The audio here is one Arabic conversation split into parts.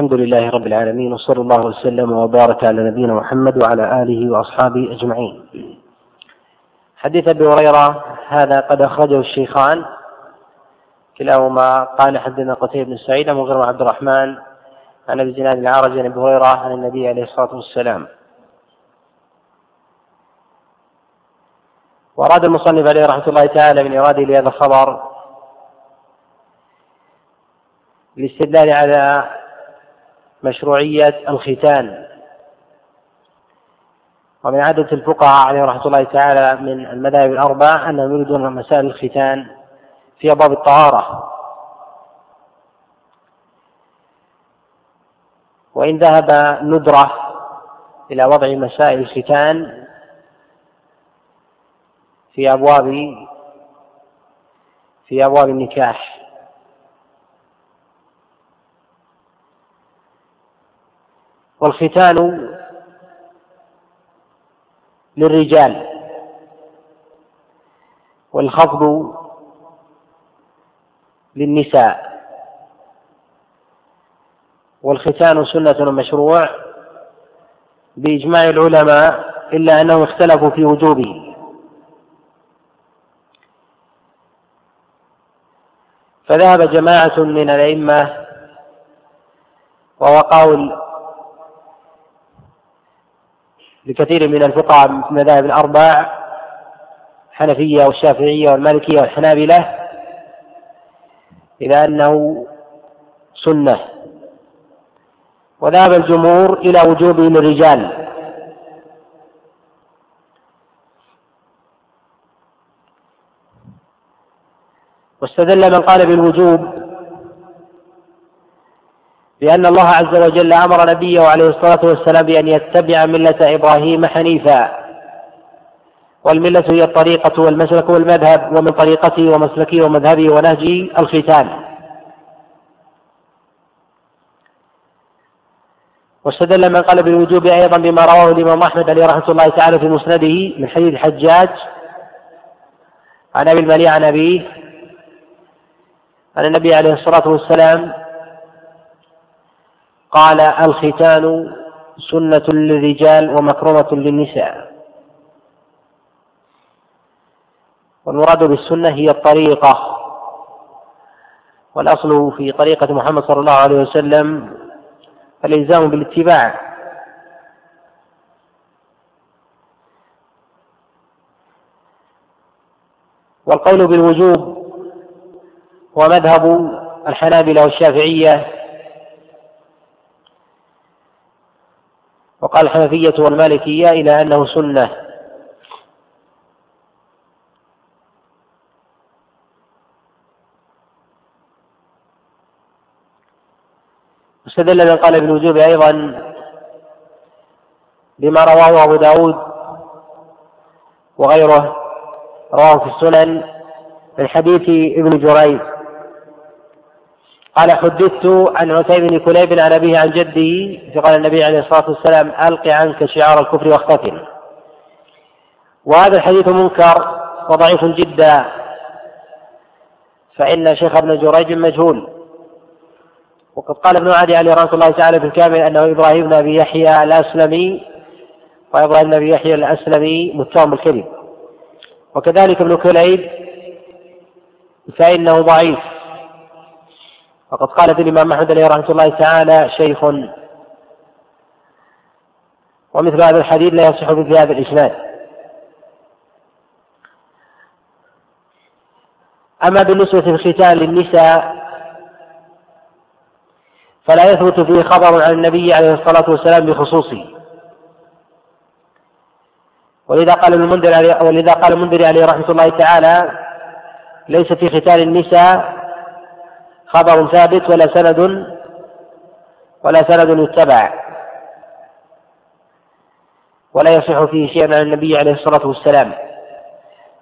الحمد لله رب العالمين وصلى الله وسلم وبارك على نبينا محمد وعلى آله وأصحابه أجمعين. حديث أبي هريرة هذا قد أخرجه الشيخان كلاهما قال حدثنا قتيبة بن سعيد عن مغيرة عبد الرحمن عن أبي زناد العرج عن أبي هريرة عن النبي عليه الصلاة والسلام. وأراد المصنف عليه رحمة الله تعالى من إرادة لهذا الخبر الاستدلال على مشروعية الختان. ومن عادة الفقهاء عليه رحمة الله تعالى من المذاهب الأربع أنهم يريدون مسائل الختان في أبواب الطهارة. وإن ذهب ندرة إلى وضع مسائل الختان في أبواب في أبواب النكاح. والختان للرجال والخفض للنساء والختان سنة مشروع بإجماع العلماء إلا أنهم اختلفوا في وجوبه فذهب جماعة من الأئمة وهو قول لكثير من الفقهاء في المذاهب الأربع الحنفية والشافعية والمالكية والحنابلة إلى أنه سنة. وذهب الجمهور إلى وجوبه للرجال واستدل من قال بالوجوب لأن الله عز وجل أمر نبيه عليه الصلاة والسلام بأن يتبع ملة إبراهيم حنيفا. والملة هي الطريقة والمسلك والمذهب ومن طريقته ومسلكه ومذهبه ونهجه الختان. واستدل من قال بالوجوب أيضا بما رواه الإمام أحمد عليه رحمة الله تعالى في مسنده من حديث الحجاج. عن أبي الملي عن أبيه عن النبي عليه الصلاة والسلام قال الختان سنة للرجال ومكرمة للنساء. والمراد بالسنة هي الطريقة. والأصل في طريقة محمد صلى الله عليه وسلم الإلزام بالاتباع. والقول بالوجوب هو مذهب الحنابلة والشافعية وقال الحنفية والمالكية إلى أنه سنة. واستدل من قال بالوجوب أيضا بما رواه أبو داود وغيره رواه في السنن من حديث ابن جريج. قال حدثت عن عتيب بن كليب عن أبيه عن جده فقال النبي عليه الصلاة والسلام ألق عنك شعار الكفر واختتم وهذا الحديث منكر وضعيف جدا. فإن شيخ ابن جريج مجهول. وقد قال ابن عدي عليه رحمة الله تعالى في الكامل أنه إبراهيم بن أبي يحيى الأسلمي وإبراهيم بن أبي يحيى الأسلمي متهم بالكذب. وكذلك ابن كليب فإنه ضعيف. وقد قال في الإمام أحمد عليه رحمة الله تعالى شيخ. ومثل هذا الحديث لا يصح مثل هذا الإسناد. أما بالنسبة للختان للنساء فلا يثبت فيه خبر عن النبي عليه الصلاة والسلام بخصوصه. ولذا قال المنذر عليه ولذا قال المنذر عليه رحمة الله تعالى ليس في ختان النساء خبر ثابت ولا سند ولا سند يتبع. ولا يصح فيه شيء عن النبي عليه الصلاة والسلام.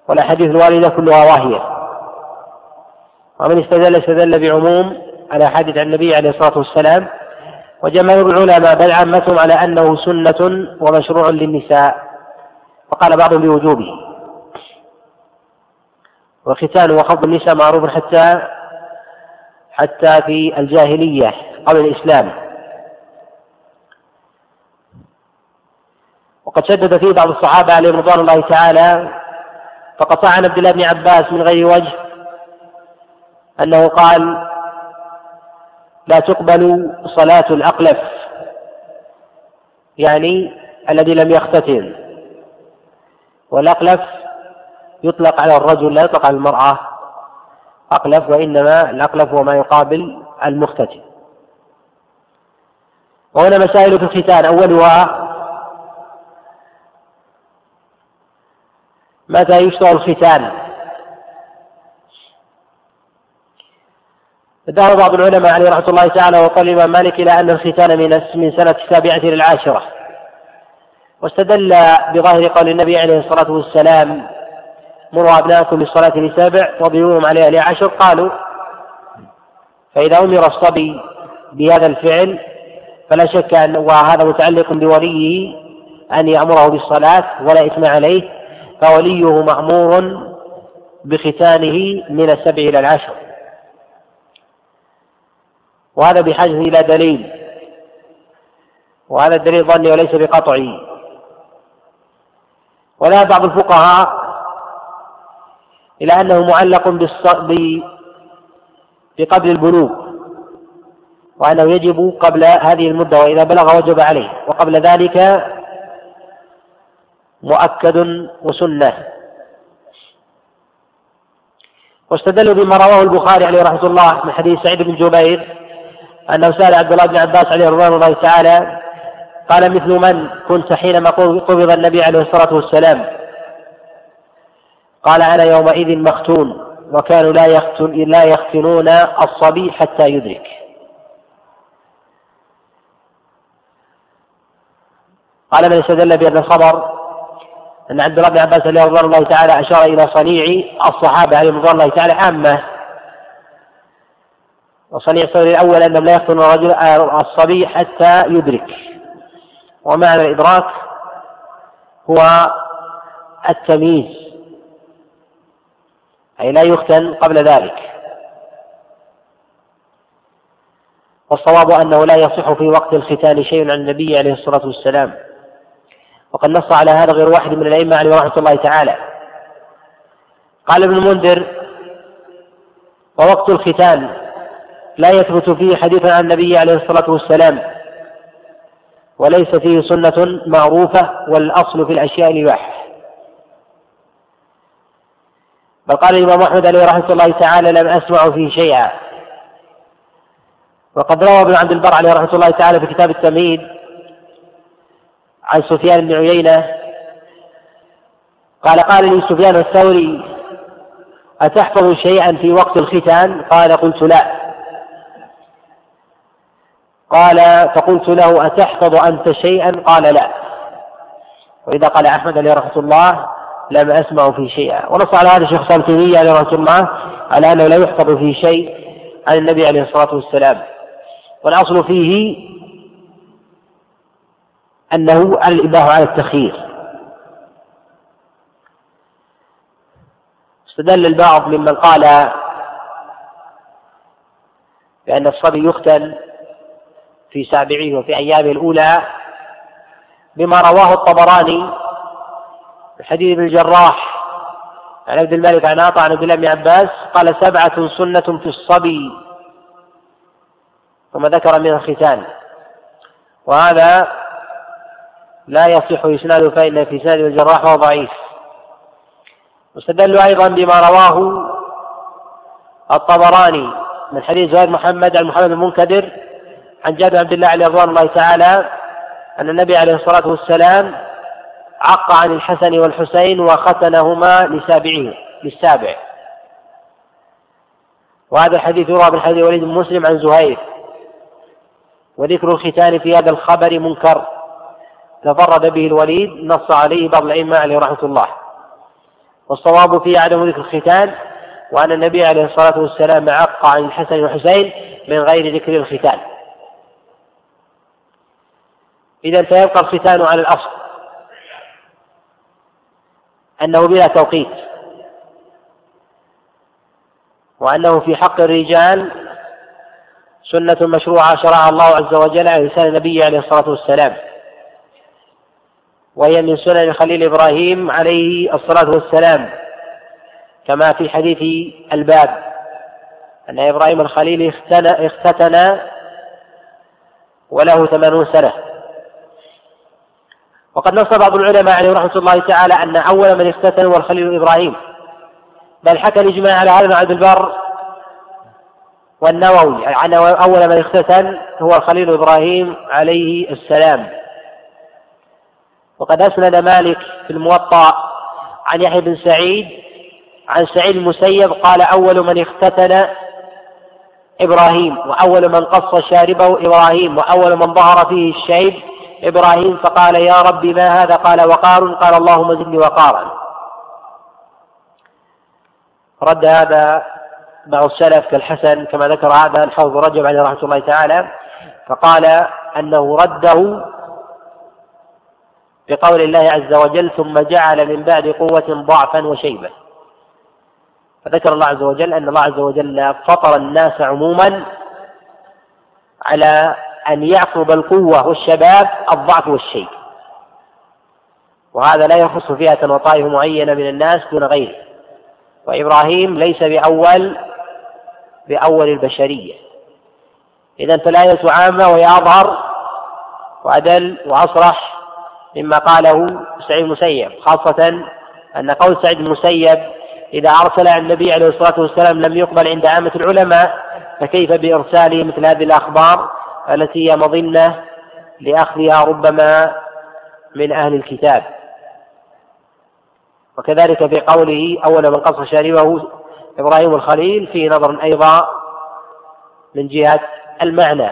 ولا حديث الوالدة كلها واهية. ومن استدل استدل بعموم على حديث عن النبي عليه الصلاة والسلام. وجماهير العلماء بل عامتهم على أنه سنة ومشروع للنساء. وقال بعضهم بوجوبه. وختان وخفض النساء معروف حتى حتى في الجاهلية قبل الإسلام. وقد شدد فيه بعض الصحابة عليهم رضوان الله تعالى فقد عن عبد الله بن عباس من غير وجه أنه قال لا تقبل صلاة الأقلف. يعني الذي لم يختتم. والأقلف يطلق على الرجل لا يطلق على المرأة. أقلف وإنما الأقلف هو ما يقابل المختتن وهنا مسائل في الختان أولها متى يشرع الختان؟ ذهب بعض العلماء عليه رحمة الله تعالى وقال الإمام مالك إلى أن الختان من من سنة السابعة للعاشرة. واستدل بظاهر قول النبي عليه الصلاة والسلام مروا ابناءكم بالصلاه لسبع واضربوهم عليها لعشر قالوا فإذا أمر الصبي بهذا الفعل فلا شك أن وهذا متعلق بوليه أن يأمره بالصلاة ولا إثم عليه فوليه مأمور بختانه من السبع إلى العشر. وهذا بحاجة إلى دليل. وهذا الدليل ظني وليس بقطعي. ولا بعض الفقهاء إلى أنه معلق بقبل البلوغ وأنه يجب قبل هذه المدة وإذا بلغ وجب عليه وقبل ذلك مؤكد وسنة. واستدلوا بما رواه البخاري عليه رحمة الله من حديث سعيد بن جبير أنه سأل عبد الله بن عباس عليه رضوان الله تعالى قال مثل من كنت حينما قبض النبي عليه الصلاة والسلام. قال أنا يومئذ مختون وكانوا لا يختن لا يختنون الصبي حتى يدرك. قال من استدل بهذا الخبر أن عبد الله بن عباس رضوان الله تعالى أشار إلى صنيع الصحابة عليهم رضوان الله تعالى عامة. وصنيع الصغير الأول أنهم لا يختن الرجل الصبي حتى يدرك. ومعنى الإدراك هو التمييز. أي لا يختن قبل ذلك. والصواب أنه لا يصح في وقت الختان شيء عن النبي عليه الصلاة والسلام. وقد نص على هذا غير واحد من الأئمة عليه رحمة الله تعالى. قال ابن المنذر ووقت الختان لا يثبت فيه حديث عن النبي عليه الصلاة والسلام وليس فيه سنة معروفة والأصل في الأشياء الإباحة. بل قال الإمام أحمد عليه رحمة الله تعالى لم أسمع فيه شيئا. وقد روى ابن عبد البر عليه رحمة الله تعالى في كتاب التمهيد عن سفيان بن عيينة قال قال لي سفيان الثوري أتحفظ شيئا في وقت الختان قال قلت لا. قال فقلت له أتحفظ أنت شيئا؟ قال لا. وإذا قال أحمد عليه رحمة الله لم أسمع في شيئا. ونص على هذا الشيخ صالح تيمية رحمة الله على أنه لا يحفظ في شيء عن النبي عليه الصلاة والسلام. والأصل فيه أنه الإباحة على التخيير. استدل البعض ممن قال بأن الصبي يختل في سابعه وفي أيامه الأولى بما رواه الطبراني في حديث ابن الجراح عن عبد الملك عن عطاء عن عبد الله بن عباس قال سبعة سنة في الصبي ثم ذكر من الختان وهذا لا يصح إسناده فإن في إسناد الجراح هو ضعيف. واستدلوا أيضا بما رواه الطبراني من حديث زهير محمد عن محمد المنكدر عن جابر عبد الله عليه رضوان الله تعالى أن النبي عليه الصلاة والسلام عق عن الحسن والحسين وختنهما لسابعه للسابع. وهذا الحديث يروى من حديث وليد بن مسلم عن زهير. وذكر الختان في هذا الخبر منكر. تفرد به الوليد نص عليه بعض الأئمة عليه رحمة الله. والصواب في عدم ذكر الختان وأن النبي عليه الصلاة والسلام عق عن الحسن والحسين من غير ذكر الختان. إذا فيبقى الختان على الأصل. أنه بلا توقيت. وأنه في حق الرجال سنة مشروعة شرعها الله عز وجل على لسان النبي عليه الصلاة والسلام. وهي من سنن خليل إبراهيم عليه الصلاة والسلام كما في حديث الباب أن إبراهيم الخليل اختتن وله ثمانون سنة. وقد نص بعض العلماء عليه رحمة الله تعالى أن أول من اختتن هو الخليل إبراهيم. بل حكى الإجماع على هذا عبد البر والنووي. عن أول من اختتن هو الخليل إبراهيم عليه السلام. وقد أسند مالك في الموطأ عن يحيى بن سعيد عن سعيد المسيب قال أول من اختتن إبراهيم وأول من قص شاربه إبراهيم وأول من ظهر فيه الشيب إبراهيم فقال يا رب ما هذا؟ قال وقار. قال اللهم زدني وقارا. رد هذا بعض السلف كالحسن كما ذكر هذا الحوض رجب عليه رحمة الله تعالى فقال أنه رده بقول الله عز وجل ثم جعل من بعد قوة ضعفا وشيبة. فذكر الله عز وجل أن الله عز وجل فطر الناس عموما على أن يعقب القوة والشباب الضعف والشيب وهذا لا يخص فئة وطائفة معينة من الناس دون غيره. وإبراهيم ليس بأول بأول البشرية. إذا فالآية عامة وهي أظهر وأدل وأصرح مما قاله سعيد المسيب خاصة أن قول سعيد المسيب إذا أرسل عن النبي عليه الصلاة والسلام لم يقبل عند عامة العلماء فكيف بإرساله مثل هذه الأخبار؟ التي هي مظنة لأخذها ربما من أهل الكتاب. وكذلك في قوله أول من قص شاربه إبراهيم الخليل فيه نظر أيضا من جهة المعنى.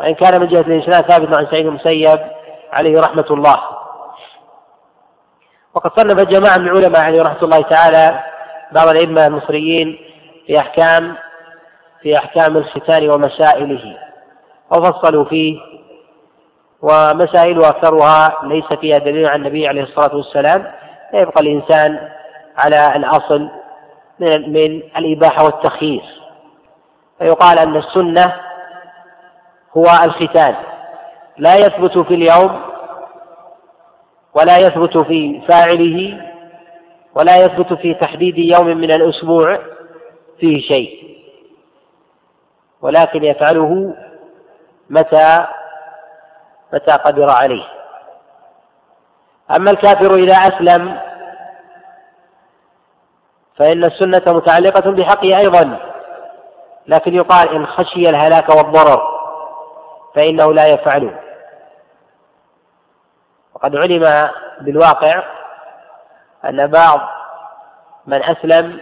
وإن كان من جهة الإسناد ثابت عن سعيد المسيب عليه رحمة الله. وقد صنف جماعة من العلماء عليه رحمة الله تعالى بعض الأئمة المصريين في أحكام في أحكام الختان ومسائله. وفصلوا فيه ومسائل أكثرها ليس فيها دليل عن النبي عليه الصلاة والسلام. فيبقى الإنسان على الأصل من من الإباحة والتخيير. فيقال أن السنة هو الختان. لا يثبت في اليوم ولا يثبت في فاعله ولا يثبت في تحديد يوم من الأسبوع فيه شيء. ولكن يفعله متى؟ متى قدر عليه. أما الكافر إذا أسلم فإن السنة متعلقة بحقه أيضا. لكن يقال إن خشي الهلاك والضرر فإنه لا يفعله. وقد علم بالواقع أن بعض من أسلم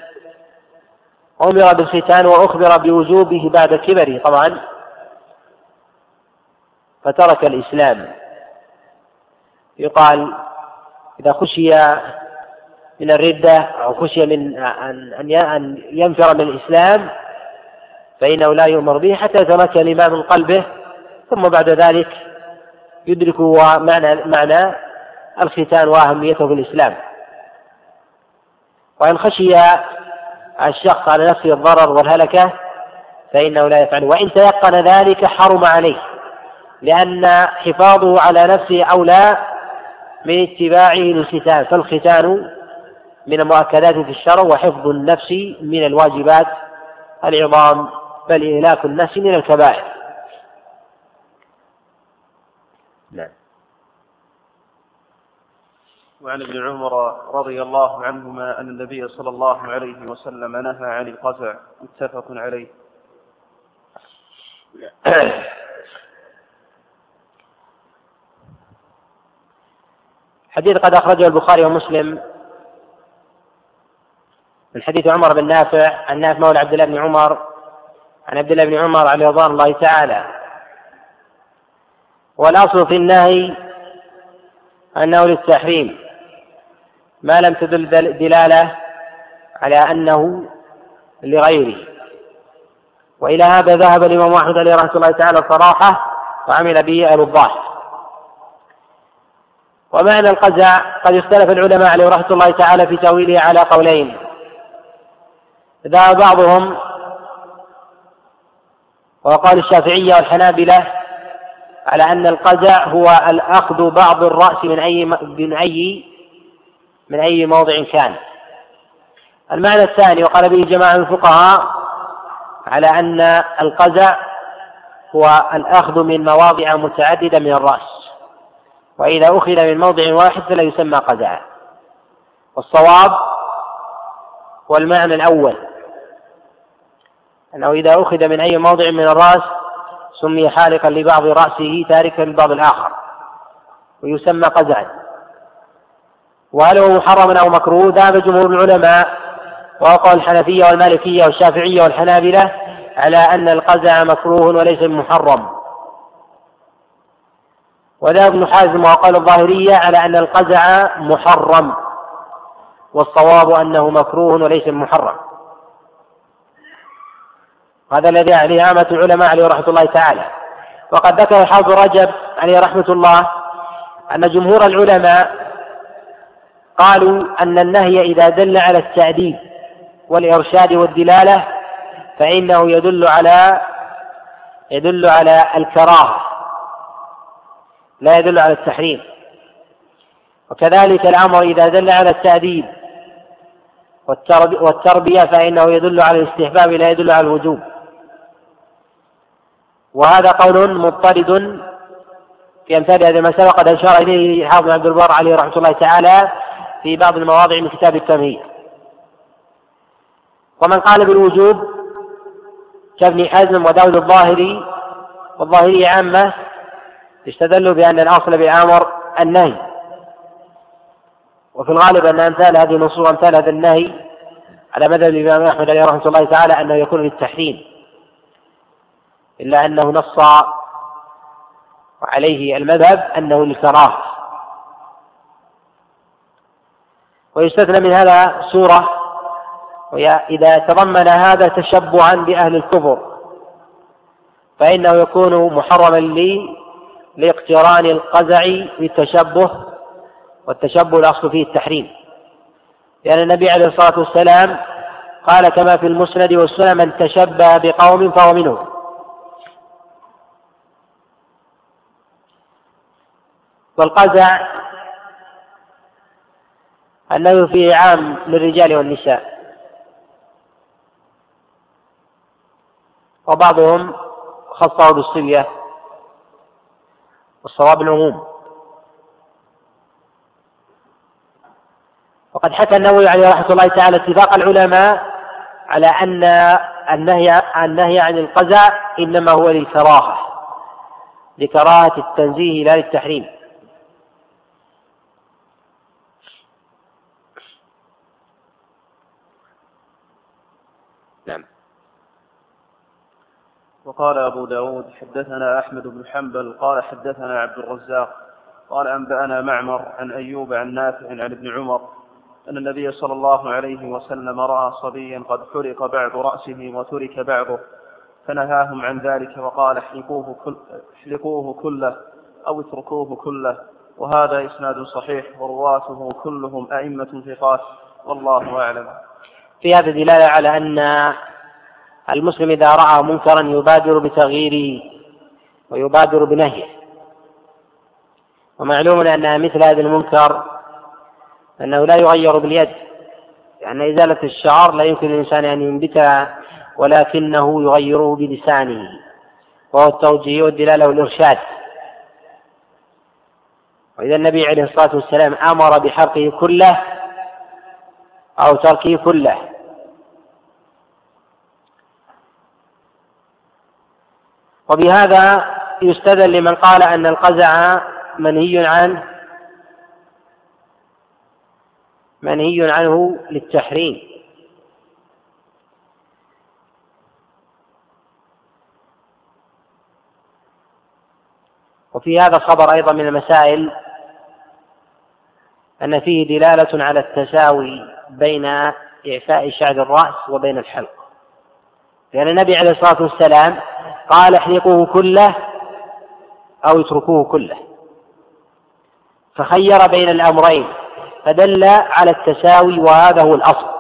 أمر بالختان وأخبر بوجوبه بعد كبره. طبعا فترك الإسلام. يقال إذا خشي من الردة أو خشي من أن ينفر من الإسلام فإنه لا يؤمر به حتى يتمكن الإيمان من قلبه. ثم بعد ذلك يدرك معنى معنى الختان وأهميته في الإسلام. وإن خشي الشخص على نفسه الضرر والهلكة فإنه لا يفعله. وإن تيقن ذلك حرم عليه. لأن حفاظه على نفسه أولى من اتباعه للختان فالختان من المؤكدات في الشرع وحفظ النفس من الواجبات العظام بل إهلاك النفس من الكبائر. نعم. وعن ابن عمر رضي الله عنهما أن النبي صلى الله عليه وسلم نهى عن القزع متفق عليه. حديث قد أخرجه البخاري ومسلم. من حديث عمر بن نافع عن نافع مولى عبد الله بن عمر عن عبد الله بن عمر عليه رضوان الله تعالى. والأصل في النهي أنه للتحريم. ما لم تدل دلالة على أنه لغيره. وإلى هذا ذهب الإمام أحمد عليه رحمة الله تعالى صراحة وعمل به أهل الظاهر. ومعنى القزع قد اختلف العلماء عليه رحمة الله تعالى في تأويله على قولين. ذهب بعضهم وقال الشافعية والحنابلة على أن القزع هو الأخذ بعض الرأس من أي من أي من أي موضع كان. المعنى الثاني وقال به جماعة من الفقهاء على أن القزع هو الأخذ من مواضع متعددة من الرأس. وإذا أخذ من موضع واحد فلا يسمى قزعا والصواب هو المعنى الأول. أنه إذا أخذ من أي موضع من الرأس سمي حالقا لبعض رأسه تاركا للبعض الآخر. ويسمى قزعا. وهل هو محرم أو مكروه؟ ذهب جمهور العلماء وقال الحنفية والمالكية والشافعية والحنابلة على أن القزع مكروه وليس محرم. وذهب ابن حازم وقال الظاهرية على أن القزع محرم والصواب أنه مكروه وليس محرم. هذا الذي عليه عامة العلماء عليه رحمة الله تعالى. وقد ذكر الحافظ رجب عليه رحمة الله أن جمهور العلماء قالوا أن النهي إذا دل على التأديب والإرشاد والدلالة فإنه يدل على يدل على الكراهة. لا يدل على التحريم. وكذلك الأمر إذا دل على التأديب والتربية فإنه يدل على الاستحباب لا يدل على الوجوب. وهذا قول مضطرد في أمثال هذه المسألة. وقد أشار إليه حافظ عبد البر عليه رحمة الله تعالى في بعض المواضع من كتاب التمهيد. ومن قال بالوجوب كابن حزم وداود الظاهري والظاهري عامة استدلوا بأن الأصل بالأمر النهي. وفي الغالب أن أمثال هذه النصوص أمثال هذا النهي على مذهب الإمام أحمد عليه رحمة الله تعالى أنه يكون للتحريم إلا أنه نص عليه المذهب أنه للكراهة ويستثنى من هذا سورة إذا تضمن هذا تشبعا بأهل الكفر فإنه يكون محرما لاقتران القزع بالتشبه والتشبه الأصل فيه التحريم. لأن النبي عليه الصلاة والسلام قال كما في المسند والسنن من تشبه بقوم فهو منهم. والقزع أنه فيه عام للرجال والنساء. وبعضهم خصه بالصبية والصواب العموم. وقد حكى النووي عليه رحمة الله تعالى اتفاق العلماء على أن النهي النهي عن القزع إنما هو للكراهة لكراهة التنزيه لا للتحريم نعم وقال أبو داود حدثنا أحمد بن حنبل قال حدثنا عبد الرزاق قال أنبأنا معمر عن أيوب عن نافع عن ابن عمر أن النبي صلى الله عليه وسلم رأى صبيا قد حرق بعض رأسه وترك بعضه فنهاهم عن ذلك وقال احلقوه, كل احلقوه كله أو اتركوه كله وهذا إسناد صحيح ورواته كلهم أئمة ثقات والله أعلم. في هذا دلالة على أن المسلم إذا رأى منكرا يبادر بتغييره ويبادر بنهيه. ومعلوم أن مثل هذا المنكر أنه لا يغير باليد لأن يعني إزالة الشعر لا يمكن للإنسان أن ينبتها ولكنه يغيره بلسانه وهو التوجيه والدلالة والإرشاد. وإذا النبي عليه الصلاة والسلام أمر بحرقه كله أو تركه كله وبهذا يستدل لمن قال أن القزع منهي عنه منهي عنه للتحريم. وفي هذا الخبر أيضا من المسائل أن فيه دلالة على التساوي بين إعفاء شعر الرأس وبين الحلق. لأن النبي عليه الصلاة والسلام قال احلقوه كله أو اتركوه كله. فخير بين الأمرين فدل على التساوي وهذا هو الأصل.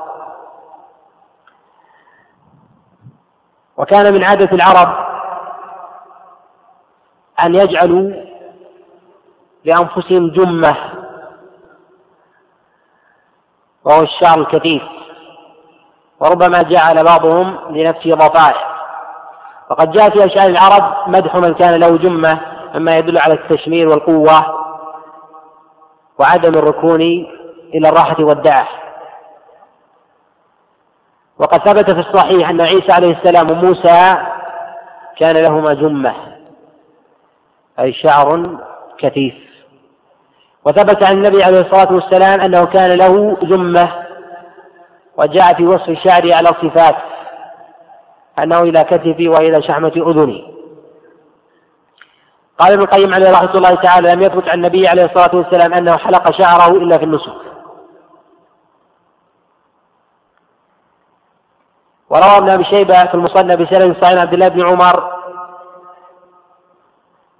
وكان من عادة العرب أن يجعلوا لأنفسهم جمة وهو الشعر الكثيف وربما جعل بعضهم لنفسه ضفائر وقد جاء في أشعار العرب مدح من كان له جمة مما يدل على التشمير والقوة وعدم الركون إلى الراحة والدعة. وقد ثبت في الصحيح أن عيسى عليه السلام وموسى كان لهما جمة أي شعر كثيف. وثبت عن النبي عليه الصلاة والسلام أنه كان له جمة وجاء في وصف شعره على صفات. أنه إلى كتفي وإلى شحمة أذني. قال ابن القيم عليه رحمة الله تعالى لم يثبت عن النبي عليه الصلاة والسلام أنه حلق شعره إلا في النسك. وروى ابن أبي شيبة في المصنف بسند صحيح عبد الله بن عمر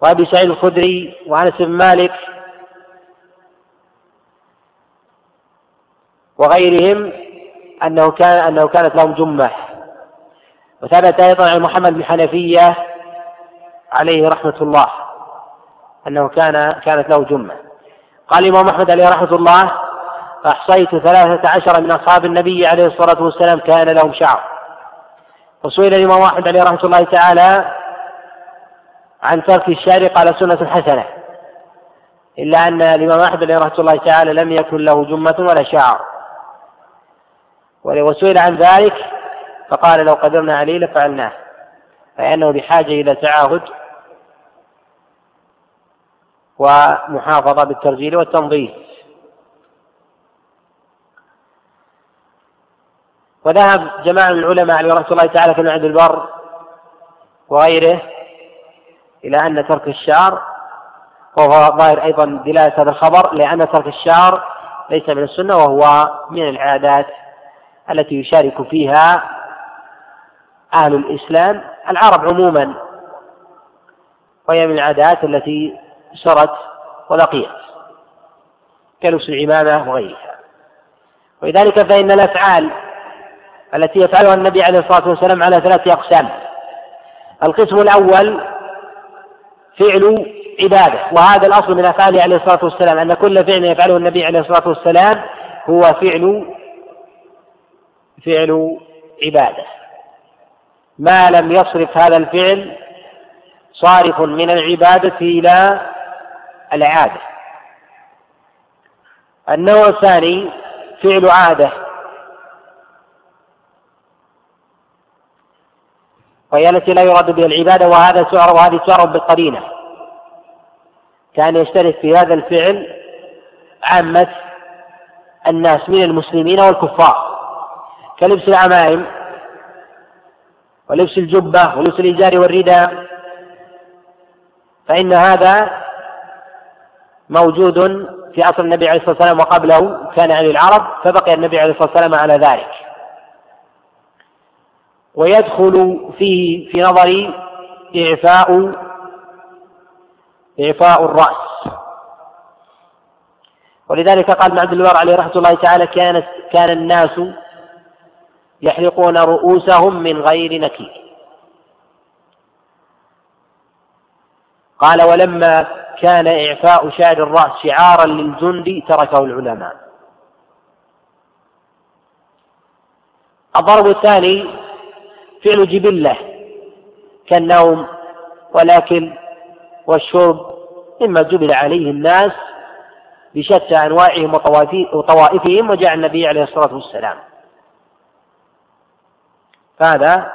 وأبي سعيد الخدري وأنس بن مالك وغيرهم أنه كان أنه كانت لهم جمة. وثبت أيضا عن محمد بن حنفية عليه رحمة الله أنه كان كانت له جمة. قال الإمام أحمد عليه رحمة الله أحصيت ثلاثة عشر من أصحاب النبي عليه الصلاة والسلام كان لهم شعر. وسئل الإمام أحمد عليه رحمة الله تعالى عن ترك الشعر قال سنة حسنة إلا أن الإمام أحمد عليه رحمة الله تعالى لم يكن له جمة ولا شعر. وسئل عن ذلك فقال لو قدرنا عليه لفعلناه فإنه بحاجة إلى تعاهد ومحافظة بالترجيل والتنظيف وذهب جماعة من العلماء عليه رحمة الله تعالى كابن عبد البر وغيره إلى أن ترك الشعر وهو ظاهر أيضا دلالة هذا الخبر لأن ترك الشعر ليس من السنة وهو من العادات التي يشارك فيها أهل الإسلام العرب عموما وهي من العادات التي سرت ولقيت كلبس العمامة وغيرها. ولذلك فإن الأفعال التي يفعلها النبي عليه الصلاة والسلام على ثلاثة أقسام. القسم الأول فعل عبادة وهذا الأصل من أفعاله عليه الصلاة والسلام أن كل فعل يفعله النبي عليه الصلاة والسلام هو فعل فعل عبادة. ما لم يصرف هذا الفعل صارف من العبادة إلى العادة. النوع الثاني فعل عادة. وهي التي لا يراد بها العبادة وهذا تعرف وهذه تعرف بالقرينة. كان يشترك في هذا الفعل عامة الناس من المسلمين والكفار. كلبس العمائم ولبس الجبة ولبس الإزار والرداء فإن هذا موجود في عصر النبي عليه الصلاة والسلام وقبله كان عن العرب فبقي النبي عليه الصلاة والسلام على ذلك. ويدخل فيه في نظري إعفاء إعفاء الرأس. ولذلك قال ابن عبد البر عليه رحمة الله تعالى كان كان الناس يحلقون رؤوسهم من غير نكير. قال ولما كان إعفاء شعر الرأس شعارا للجند تركه العلماء. الضرب الثاني فعل جبلة كالنوم والأكل والشرب مما جبل عليه الناس بشتى أنواعهم وطوائفهم وجاء النبي عليه الصلاة والسلام. فهذا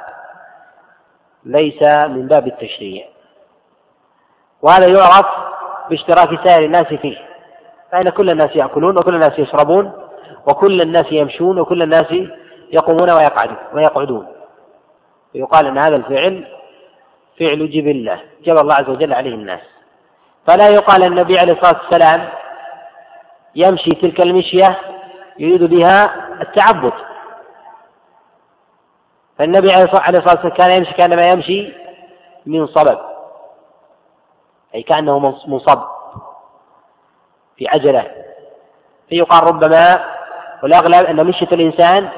ليس من باب التشريع وهذا يعرف باشتراك سائر الناس فيه فإن كل الناس يأكلون وكل الناس يشربون وكل الناس يمشون وكل الناس يقومون ويقعدون ويقعدون. ويقال أن هذا الفعل فعل جبلة جبل الله عز وجل عليه الناس. فلا يقال النبي عليه الصلاة والسلام يمشي تلك المشية يريد بها التعبد. فالنبي عليه الصلاة والسلام كان يمشي كأنما يمشي من صبب. أي كأنه منصب. في عجلة. فيقال ربما والأغلب أن مشية الإنسان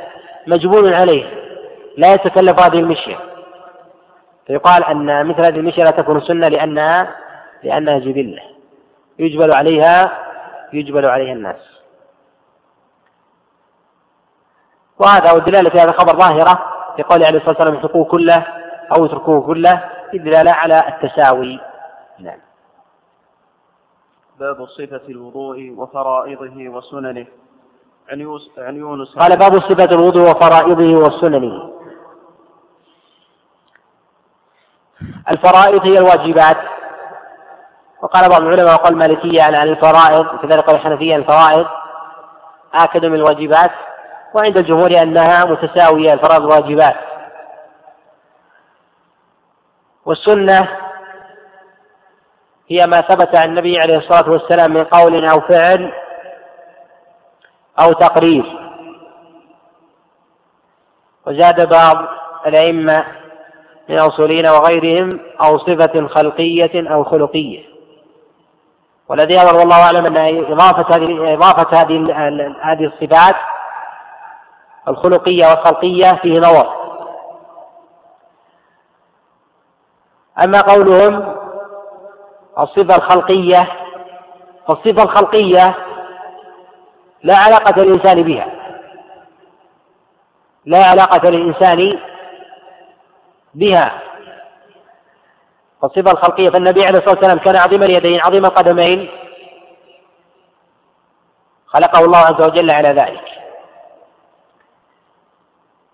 مجبول عليه. لا يتكلف هذه المشية. فيقال أن مثل هذه المشية لا تكون سنة لأنها لأنها جبلة. يجبل عليها يجبل عليها الناس. وهذا والدلالة في هذا الخبر ظاهرة. في قوله عليه الصلاة والسلام اتركوه كله أو اتركوه كله الدلالة على التساوي. نعم. باب صفة الوضوء وفرائضه وسننه. عن يونس قال باب صفة الوضوء وفرائضه وسننه. الفرائض هي الواجبات. وقال بعض العلماء وقال المالكية عن الفرائض وكذلك قال الحنفية الفرائض. آكد من الواجبات. وعند الجمهور أنها متساوية الفرائض والواجبات والسنة هي ما ثبت عن النبي عليه الصلاة والسلام من قول أو فعل أو تقرير. وزاد بعض الأئمة من الأصوليين وغيرهم أو صفة خلقية أو خلقية. والذي يظهر والله أعلم أن إضافة هذه إضافة هذه هذه الصفات الخلقية والخلقية فيه نظر. أما قولهم الصفة الخلقية فالصفة الخلقية لا علاقة للإنسان بها. لا علاقة للإنسان بها. فالصفة الخلقية فالنبي عليه الصلاة والسلام كان عظيم اليدين عظيم القدمين خلقه الله عز وجل على ذلك.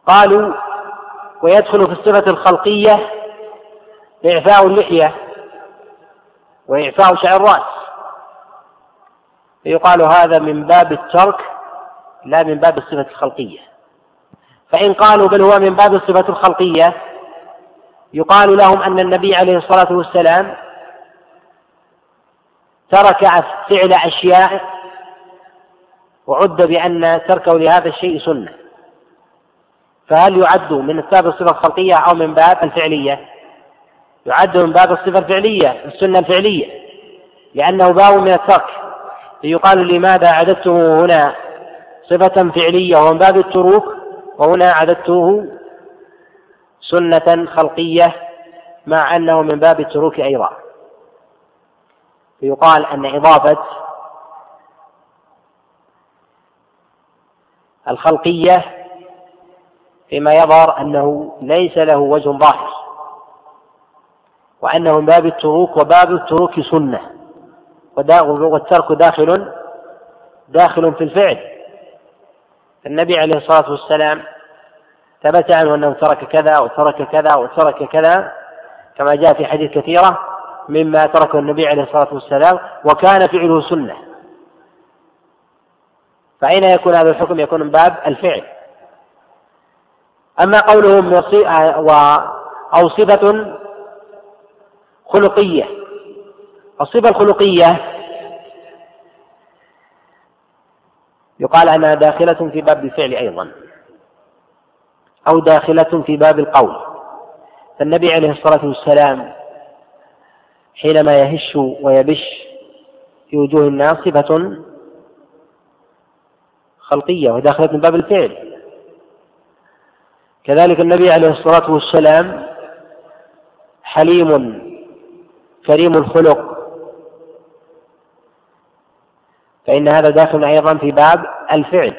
قالوا ويدخل في الصفة الخلقية إعفاء اللحية وإعفاء شعر الرأس. فيقال هذا من باب الترك لا من باب الصفة الخلقية. فإن قالوا بل هو من باب الصفة الخلقية يقال لهم أن النبي عليه الصلاة والسلام ترك فعل أشياء وعد بأن تركه لهذا الشيء سنة. فهل يعد من باب الصفة الخلقية أو من باب الفعلية؟ يعد من باب الصفة الفعلية السنة الفعلية لأنه باب من الترك. فيقال لماذا عددته هنا صفة فعلية ومن باب التروك؟ وهنا عددته سنة خلقية مع أنه من باب التروك أيضا. فيقال أن إضافة الخلقية فيما يظهر أنه ليس له وجه ظاهر وأنه من باب التروك وباب التروك سنة والترك داخل داخل في الفعل. النبي عليه الصلاة والسلام ثبت عنه أنه ترك كذا وترك كذا وترك كذا كما جاء في حديث كثيرة مما تركه النبي عليه الصلاة والسلام وكان فعله سنة. فأين يكون هذا الحكم؟ يكون من باب الفعل. أما قولهم أو صفة خلقية. الصفة الخلقية يقال أنها داخلة في باب الفعل أيضا أو داخلة في باب القول. فالنبي عليه الصلاة والسلام حينما يهش ويبش في وجوه الناس صفة خلقية وداخلة من باب الفعل. كذلك النبي عليه الصلاة والسلام حليم كريم الخلق. فإن هذا داخل أيضا في باب الفعل.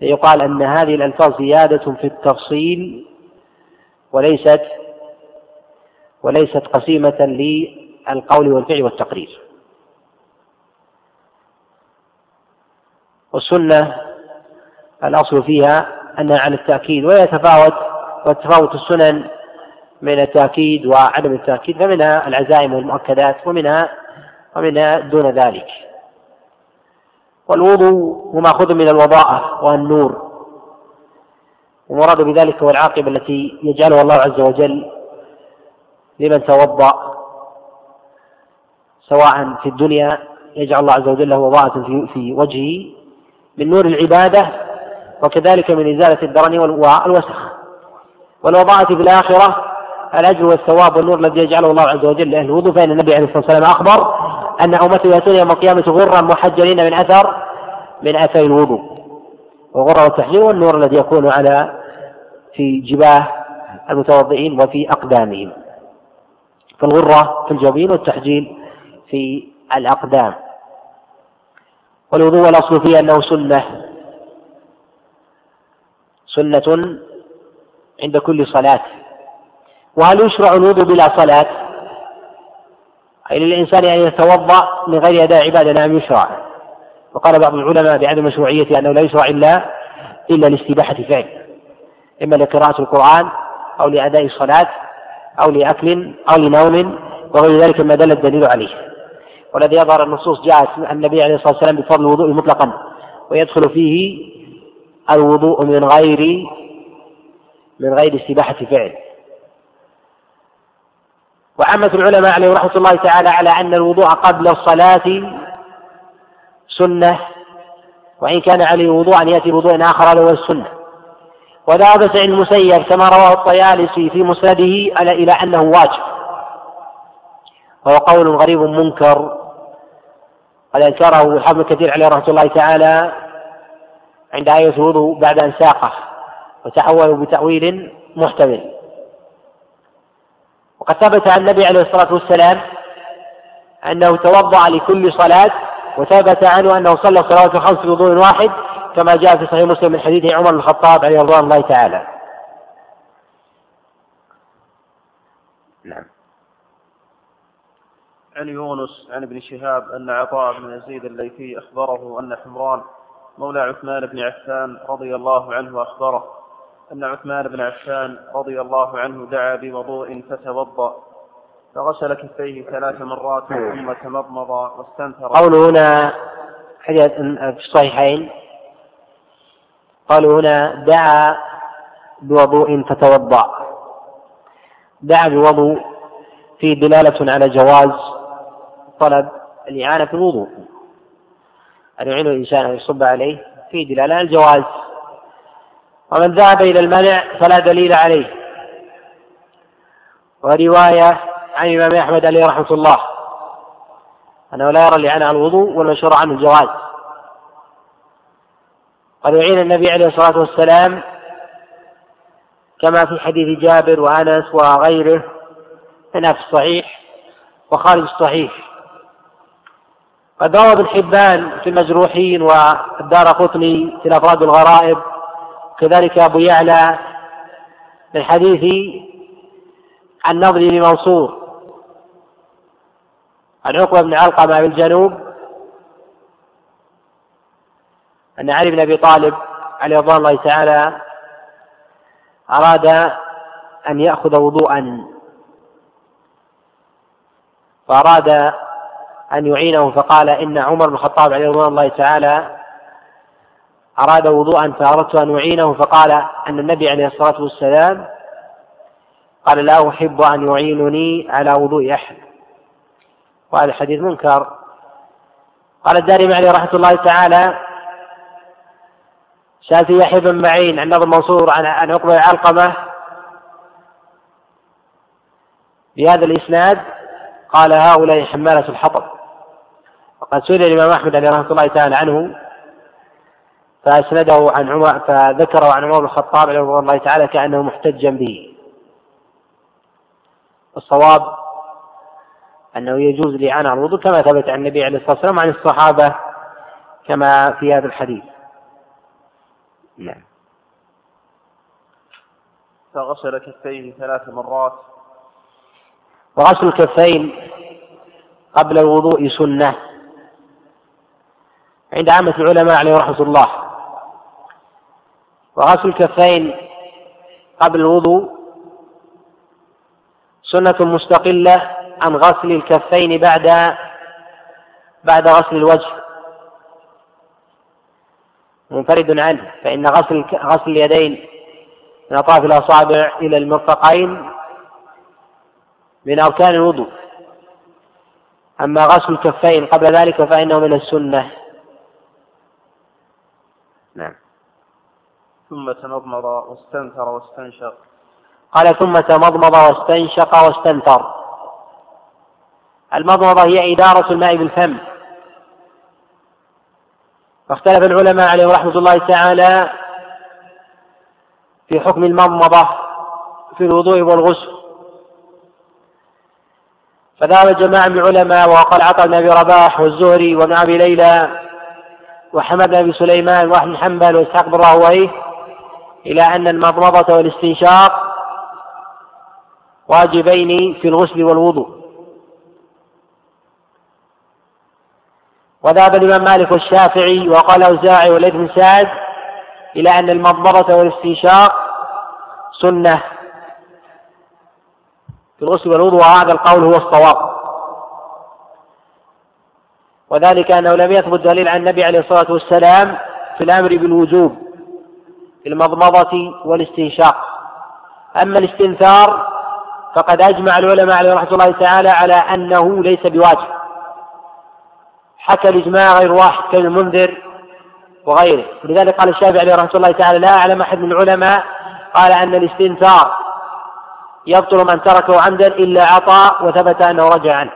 يقال أن هذه الألفاظ زيادة في التفصيل وليست وليست قسيمة للقول والفعل والتقرير. والسنة الأصل فيها أنها على التأكيد ويتفاوت وتفاوت السنن من التأكيد وعدم التأكيد فمنها العزائم والمؤكدات ومنها ومنها دون ذلك. والوضوء هو ماخوذ من الوضاءة والنور. ومراد بذلك هو العاقبة التي يجعلها الله عز وجل لمن توضأ سواء في الدنيا يجعل الله عز وجل له وضاءة في وجهه. من نور العبادة وكذلك من إزالة الدرن والوسخ. والوضاءة في الآخرة الأجر والثواب والنور الذي يجعله الله عز وجل لأهل الوضوء. فإن النبي عليه الصلاة والسلام أخبر أن أمته يأتون يوم القيامة غرا محجلين من أثر من أثر الوضوء. وغرة التحجير والنور الذي يكون على في جباه المتوضئين وفي أقدامهم. كالغرة في الجبين والتحجيل في الأقدام. والوضوء الأصل فيه أنه سنة. سنة عند كل صلاة. وهل يشرع الوضوء بلا صلاة؟ أي للإنسان أن يتوضأ من غير أداء عبادة؟ نعم يشرع. وقال بعض العلماء بعدم مشروعية أنه لا يشرع إلا إلا لاستباحة فعل. إما لقراءة القرآن أو لأداء الصلاة أو لأكل أو لنوم وغير ذلك ما دل الدليل عليه. والذي يظهر النصوص جاءت النبي عليه الصلاة والسلام بفضل الوضوء مطلقا ويدخل فيه الوضوء من غير من غير استباحة فعل. وعامة العلماء عليهم رحمة الله تعالى على أن الوضوء قبل الصلاة سنة وإن كان عليه وضوء أن يأتي بوضوء آخر هذا هو السنة. وذهب سعيد المسيب كما رواه الطيالسي في مسنده إلى أنه واجب. وهو قول غريب منكر. قد أنكره الحافظ كثير عليه رحمة الله تعالى عند آية الوضوء بعد أن ساقه وتحولوا بتأويل محتمل. وقد ثبت عن النبي عليه الصلاة والسلام أنه توضأ لكل صلاة وثبت عنه أنه صلى الصلوات الخمس بوضوء واحد كما جاء في صحيح مسلم من حديث عمر بن الخطاب عليه رضوان الله تعالى. نعم. عن يونس عن ابن شهاب أن عطاء بن يزيد الليثي أخبره أن حمران مولى عثمان بن عفان رضي الله عنه أخبره أن عثمان بن عفان رضي الله عنه دعا بوضوء فتوضأ فغسل كفيه ثلاث مرات ثم تمضمض واستنثر. قوله هنا حديث في الصحيحين. قالوا هنا دعا بوضوء فتوضأ. دعا بوضوء فيه دلالة على جواز طلب الإعانة في الوضوء. أن يعين الإنسان أن يصب عليه فيه دلالة الجواز. ومن ذهب إلى المنع فلا دليل عليه. ورواية عن الإمام أحمد عليه رحمة الله أنه لا يرى على الوضوء والمشهور عنه الجواز. قد يعين النبي عليه الصلاة والسلام كما في حديث جابر وأنس وغيره هنا في الصحيح وخارج الصحيح. قد روى ابن حبان في المجروحين والدار قطني في الأفراد الغرائب. كذلك أبو يعلى من حديث النضر بن منصور. عن عقبة بن علقمة بالجنوب أن علي بن أبي طالب عليه رضوان الله تعالى أراد أن يأخذ وضوءا. فأراد أن يعينه فقال إن عمر بن الخطاب عليه رضوان الله تعالى أراد وضوءا فأردت أن أعينه فقال أن النبي عليه الصلاة والسلام قال لا أحب أن يعينني على وضوء أحد. وهذا حديث منكر. قال الدارمي عليه رحمة الله تعالى سألت يحيى بن معين عن نظر منصور عن عن عقبة علقمة بهذا الإسناد؟ قال هؤلاء حمالة الحطب. وقد سئل الإمام أحمد عليه رحمة الله تعالى عنه فأسنده عن عمر فذكره عن عمر بن الخطاب عليه رضي الله تعالى كأنه محتجا به. الصواب أنه يجوز الإعانة على الوضوء كما ثبت عن النبي عليه الصلاة والسلام عن الصحابة كما في هذا الحديث. نعم. فغسل كفيه ثلاث مرات. وغسل الكفين قبل الوضوء سنة. عند عامة العلماء عليه رحمة الله. وغسل الكفين قبل الوضوء سنة مستقلة عن غسل الكفين بعد بعد غسل الوجه. منفرد عنه فإن غسل غسل اليدين من أطراف الأصابع إلى المرفقين من أركان الوضوء. أما غسل الكفين قبل ذلك فإنه من السنة نعم ثم تمضمض واستنثر واستنشق. قال ثم تمضمض واستنشق واستنثر. المضمضة هي إدارة الماء بالفم. واختلف العلماء عليهم رحمة الله تعالى في حكم المضمضة في الوضوء والغسل. فذهب جماعة من العلماء وقال عطاء بن أبي رباح والزهري وابن أبي ليلى وحمد بن أبي سليمان واحد بن حنبل وإسحاق بن راهويه إلى أن المضمضة والاستنشاق واجبين في الغسل والوضوء. وذهب الإمام مالك والشافعي وقال الأوزاعي والليث بن سعد إلى أن المضمضة والاستنشاق سنة في الغسل والوضوء وهذا القول هو الصواب. وذلك أنه لم يثبت دليل عن النبي عليه الصلاة والسلام في الأمر بالوجوب. في المضمضة والاستنشاق. أما الاستنثار فقد أجمع العلماء عليه رحمة الله تعالى على أنه ليس بواجب. حكى الإجماع غير واحد كالمنذر وغيره. ولذلك قال الشافعي عليه رحمة الله تعالى لا أعلم أحد من العلماء قال أن الاستنثار يبطل من تركه عمدا إلا عطاء وثبت أنه رجع عنه.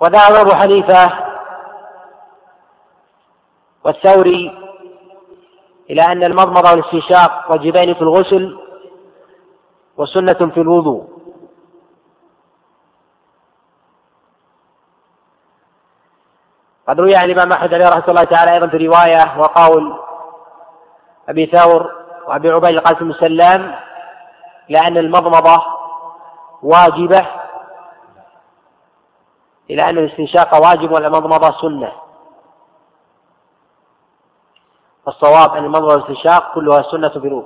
وذهب أبو حنيفة والثوري إلى أن المضمضة والاستنشاق واجبين في الغسل وسنة في الوضوء. قد روي عن الإمام أحمد عليه رحمة الله تعالى أيضا في رواية وقول أبي ثور وأبي عبيد القاسم سلام لأن المضمضة واجبة إلى أن الاستنشاق واجب والمضمضة سنة. الصواب أن المضمضة والاستنشاق كلها سنة الوضوء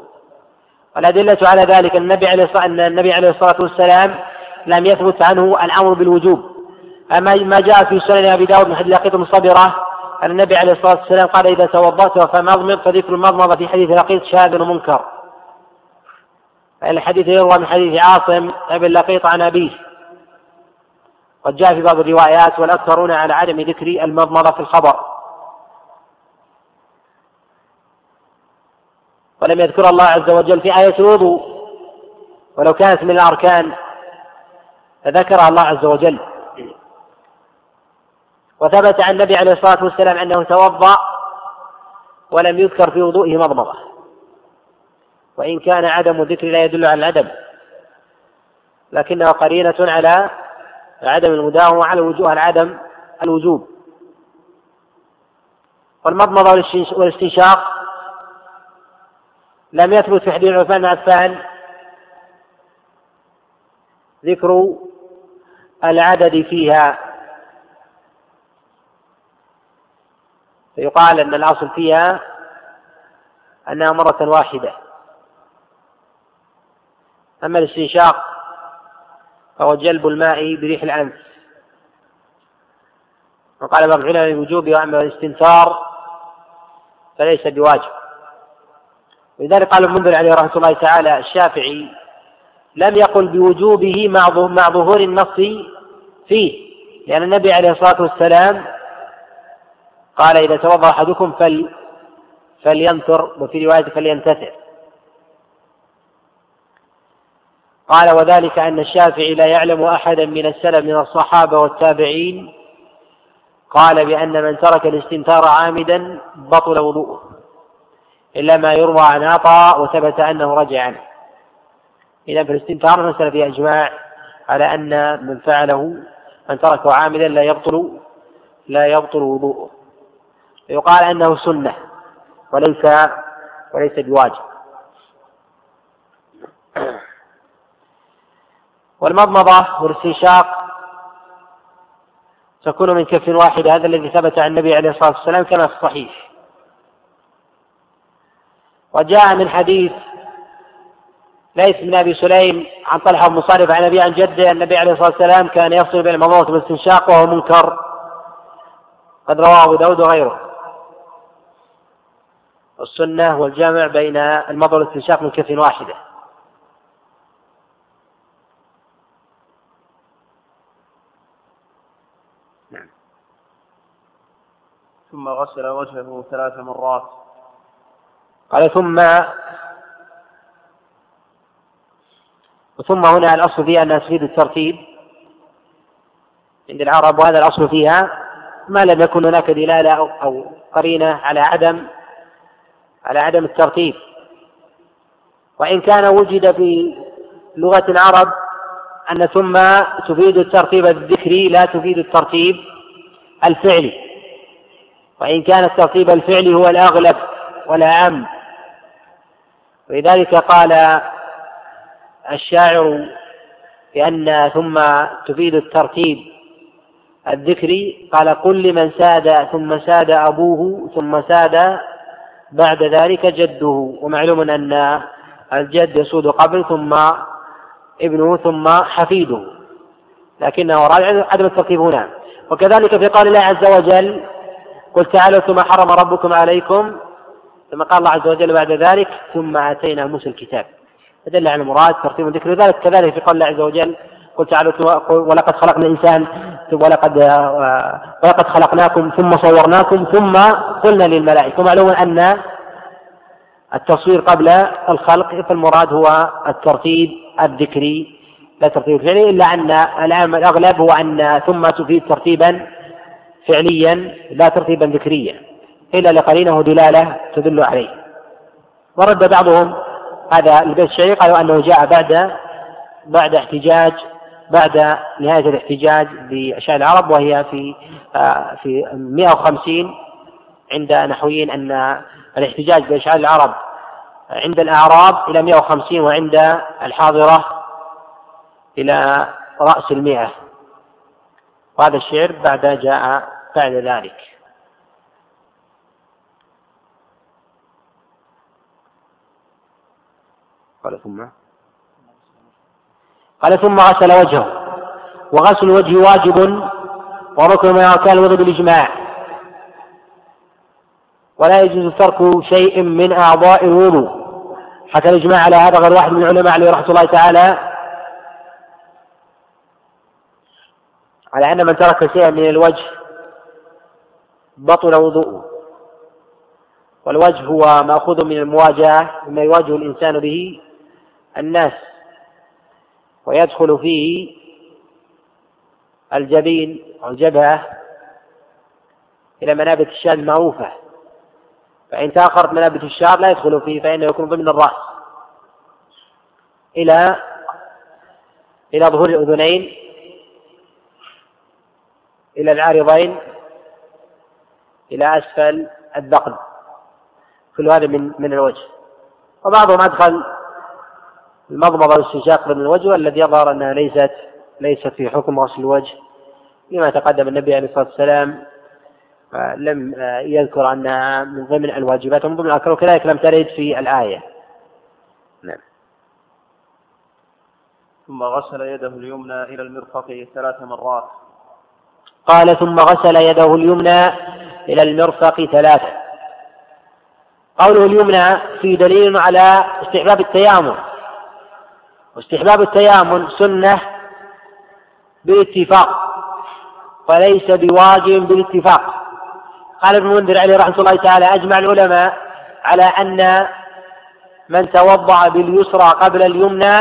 والأدلة على ذلك النبي عليه أن النبي عليه الصلاة والسلام لم يثبت عنه الأمر بالوجوب. أما ما جاء في سنن أبي داود من حديث لقيط بن أن النبي عليه الصلاة والسلام قال إذا توضأت فمضمض فذكر المضمضة في حديث لقيط شاذ ومنكر. الحديث يروى من حديث عاصم بن لقيط عن أبيه. قد جاء في بعض الروايات والأكثرون على عدم ذكر المضمضة في الخبر. ولم يذكر الله عز وجل في آية الوضوء. ولو كانت من الأركان فذكرها الله عز وجل. وثبت عن النبي عليه الصلاة والسلام أنه توضأ ولم يذكر في وضوئه مضمضة. وإن كان عدم الذكر لا يدل على العدم. لكنه قرينة على عدم المداومة على وجوه العدم الوجوب. والمضمضة والاستنشاق لم يثبت في حديث عثمان بن عفان. ذكر العدد فيها. فيقال أن الأصل فيها أنها مرة واحدة. أما الاستنشاق فهو جلب الماء بريح الأنف. وقال بعض العلماء بوجوبه وأما الاستنثار فليس بواجب. ولذلك قال المنذر عليه رحمة الله تعالى الشافعي لم يقل بوجوبه مع ظهور النص فيه. لأن النبي عليه الصلاة والسلام قال إذا توضأ أحدكم فل فلينثر وفي رواية فلينتثر. قال وذلك أن الشافعي لا يعلم أحدا من السلف من الصحابة والتابعين قال بأن من ترك الاستنثار عامدا بطل وضوءه. إلا ما يروى عن عطاء وثبت أنه رجع عنه. إذا في الاستنثار مسألة فيها إجماع على أن من فعله من تركه عامدا لا يبطل لا يبطل وضوءه. يقال أنه سنة وليس وليس بواجب. والمضمضة والاستنشاق تكون من كف واحدة هذا الذي ثبت عن النبي عليه الصلاة والسلام كما في الصحيح وجاء من حديث ليس بن أبي سليم عن طلحة بن مصارف عن أبي عن جده النبي عليه الصلاة والسلام كان يفصل بين المضمضه والاستنشاق وهو منكر. قد رواه أبو داود وغيره. السنة والجمع بين المضى والاستنشاق من كف واحدة. نعم. ثم غسل وجهه ثلاث مرات. قال ثم وثم هنا الأصل فيها أنها تفيد الترتيب. عند العرب وهذا الأصل فيها ما لم يكن هناك دلالة أو قرينة على عدم على عدم الترتيب. وإن كان وجد في لغة العرب أن ثم تفيد الترتيب الذكري لا تفيد الترتيب الفعلي. وإن كان الترتيب الفعلي هو الأغلب والأعم ولذلك قال الشاعر بأن ثم تفيد الترتيب الذكري قال قل لمن ساد ثم ساد أبوه ثم ساد بعد ذلك جده. ومعلوم أن الجد يسود قبل ثم ابنه ثم حفيده. لكنه راجع عدم الترتيب هنا. وكذلك في قول الله عز وجل قل تعالوا ثم حرم ربكم عليكم ثم قال الله عز وجل بعد ذلك ثم آتينا موسى الكتاب. فدل على المراد ترتيب الذكر ذلك. كذلك في قول الله عز وجل قل تعالوا ولقد خلقنا الإنسان ولقد ولقد خلقناكم ثم صورناكم ثم قلنا للملائكة. ومعلوم أن التصوير قبل الخلق فالمراد هو الترتيب الذكري. لا ترتيب فعلي إلا أن الان الأغلب هو أن ثم تفيد ترتيبا فعليا لا ترتيبا ذكريا. إلا لقرينه دلالة تدل عليه. ورد بعضهم هذا البيت الشعري قالوا أنه جاء بعد بعد احتجاج بعد نهاية الاحتجاج بأشياء العرب وهي في آه، في 150 عند نحويين أن الاحتجاج بأشعار العرب عند الأعراب إلى 150 وعند الحاضرة إلى رأس المئة. وهذا الشعر بعد جاء بعد ذلك. قال ثم؟ قال ثم غسل وجهه. وغسل الوجه واجب وركن من أركان الوضوء بالإجماع. ولا يجوز ترك شيء من أعضاء الوضوء. حتى الإجماع على هذا غير واحد من العلماء عليه رحمة الله تعالى. على أن من ترك شيئا من الوجه بطل وضوءه. والوجه هو مأخوذ من المواجهة مما يواجه الإنسان به. الناس ويدخل فيه الجبين أو الجبهة إلى منابت الشاة المعروفة. فإن تأخرت منابت الشعر لا يدخل فيه فإنه يكون ضمن الرأس. إلى إلى ظهور الأذنين إلى العارضين إلى أسفل الذقن كل هذا من من الوجه. وبعضهم أدخل المضمضة والاستنشاق من الوجه والذي يظهر أنها ليست ليست في حكم غسل الوجه. لما تقدم النبي عليه الصلاة والسلام آه، لم آه، يذكر أنها من ضمن الواجبات ومن ضمن الأركان وكذلك لم ترد في الآية. نعم. ثم غسل يده اليمنى إلى المرفق ثلاث مرات. قال ثم غسل يده اليمنى إلى المرفق ثلاثة. قوله اليمنى في دليل على استحباب التيامن. واستحباب التيامن سنة بالاتفاق وليس بواجب بالاتفاق. قال ابن المنذر عليه رحمة الله تعالى أجمع العلماء على أن من توضأ باليسرى قبل اليمنى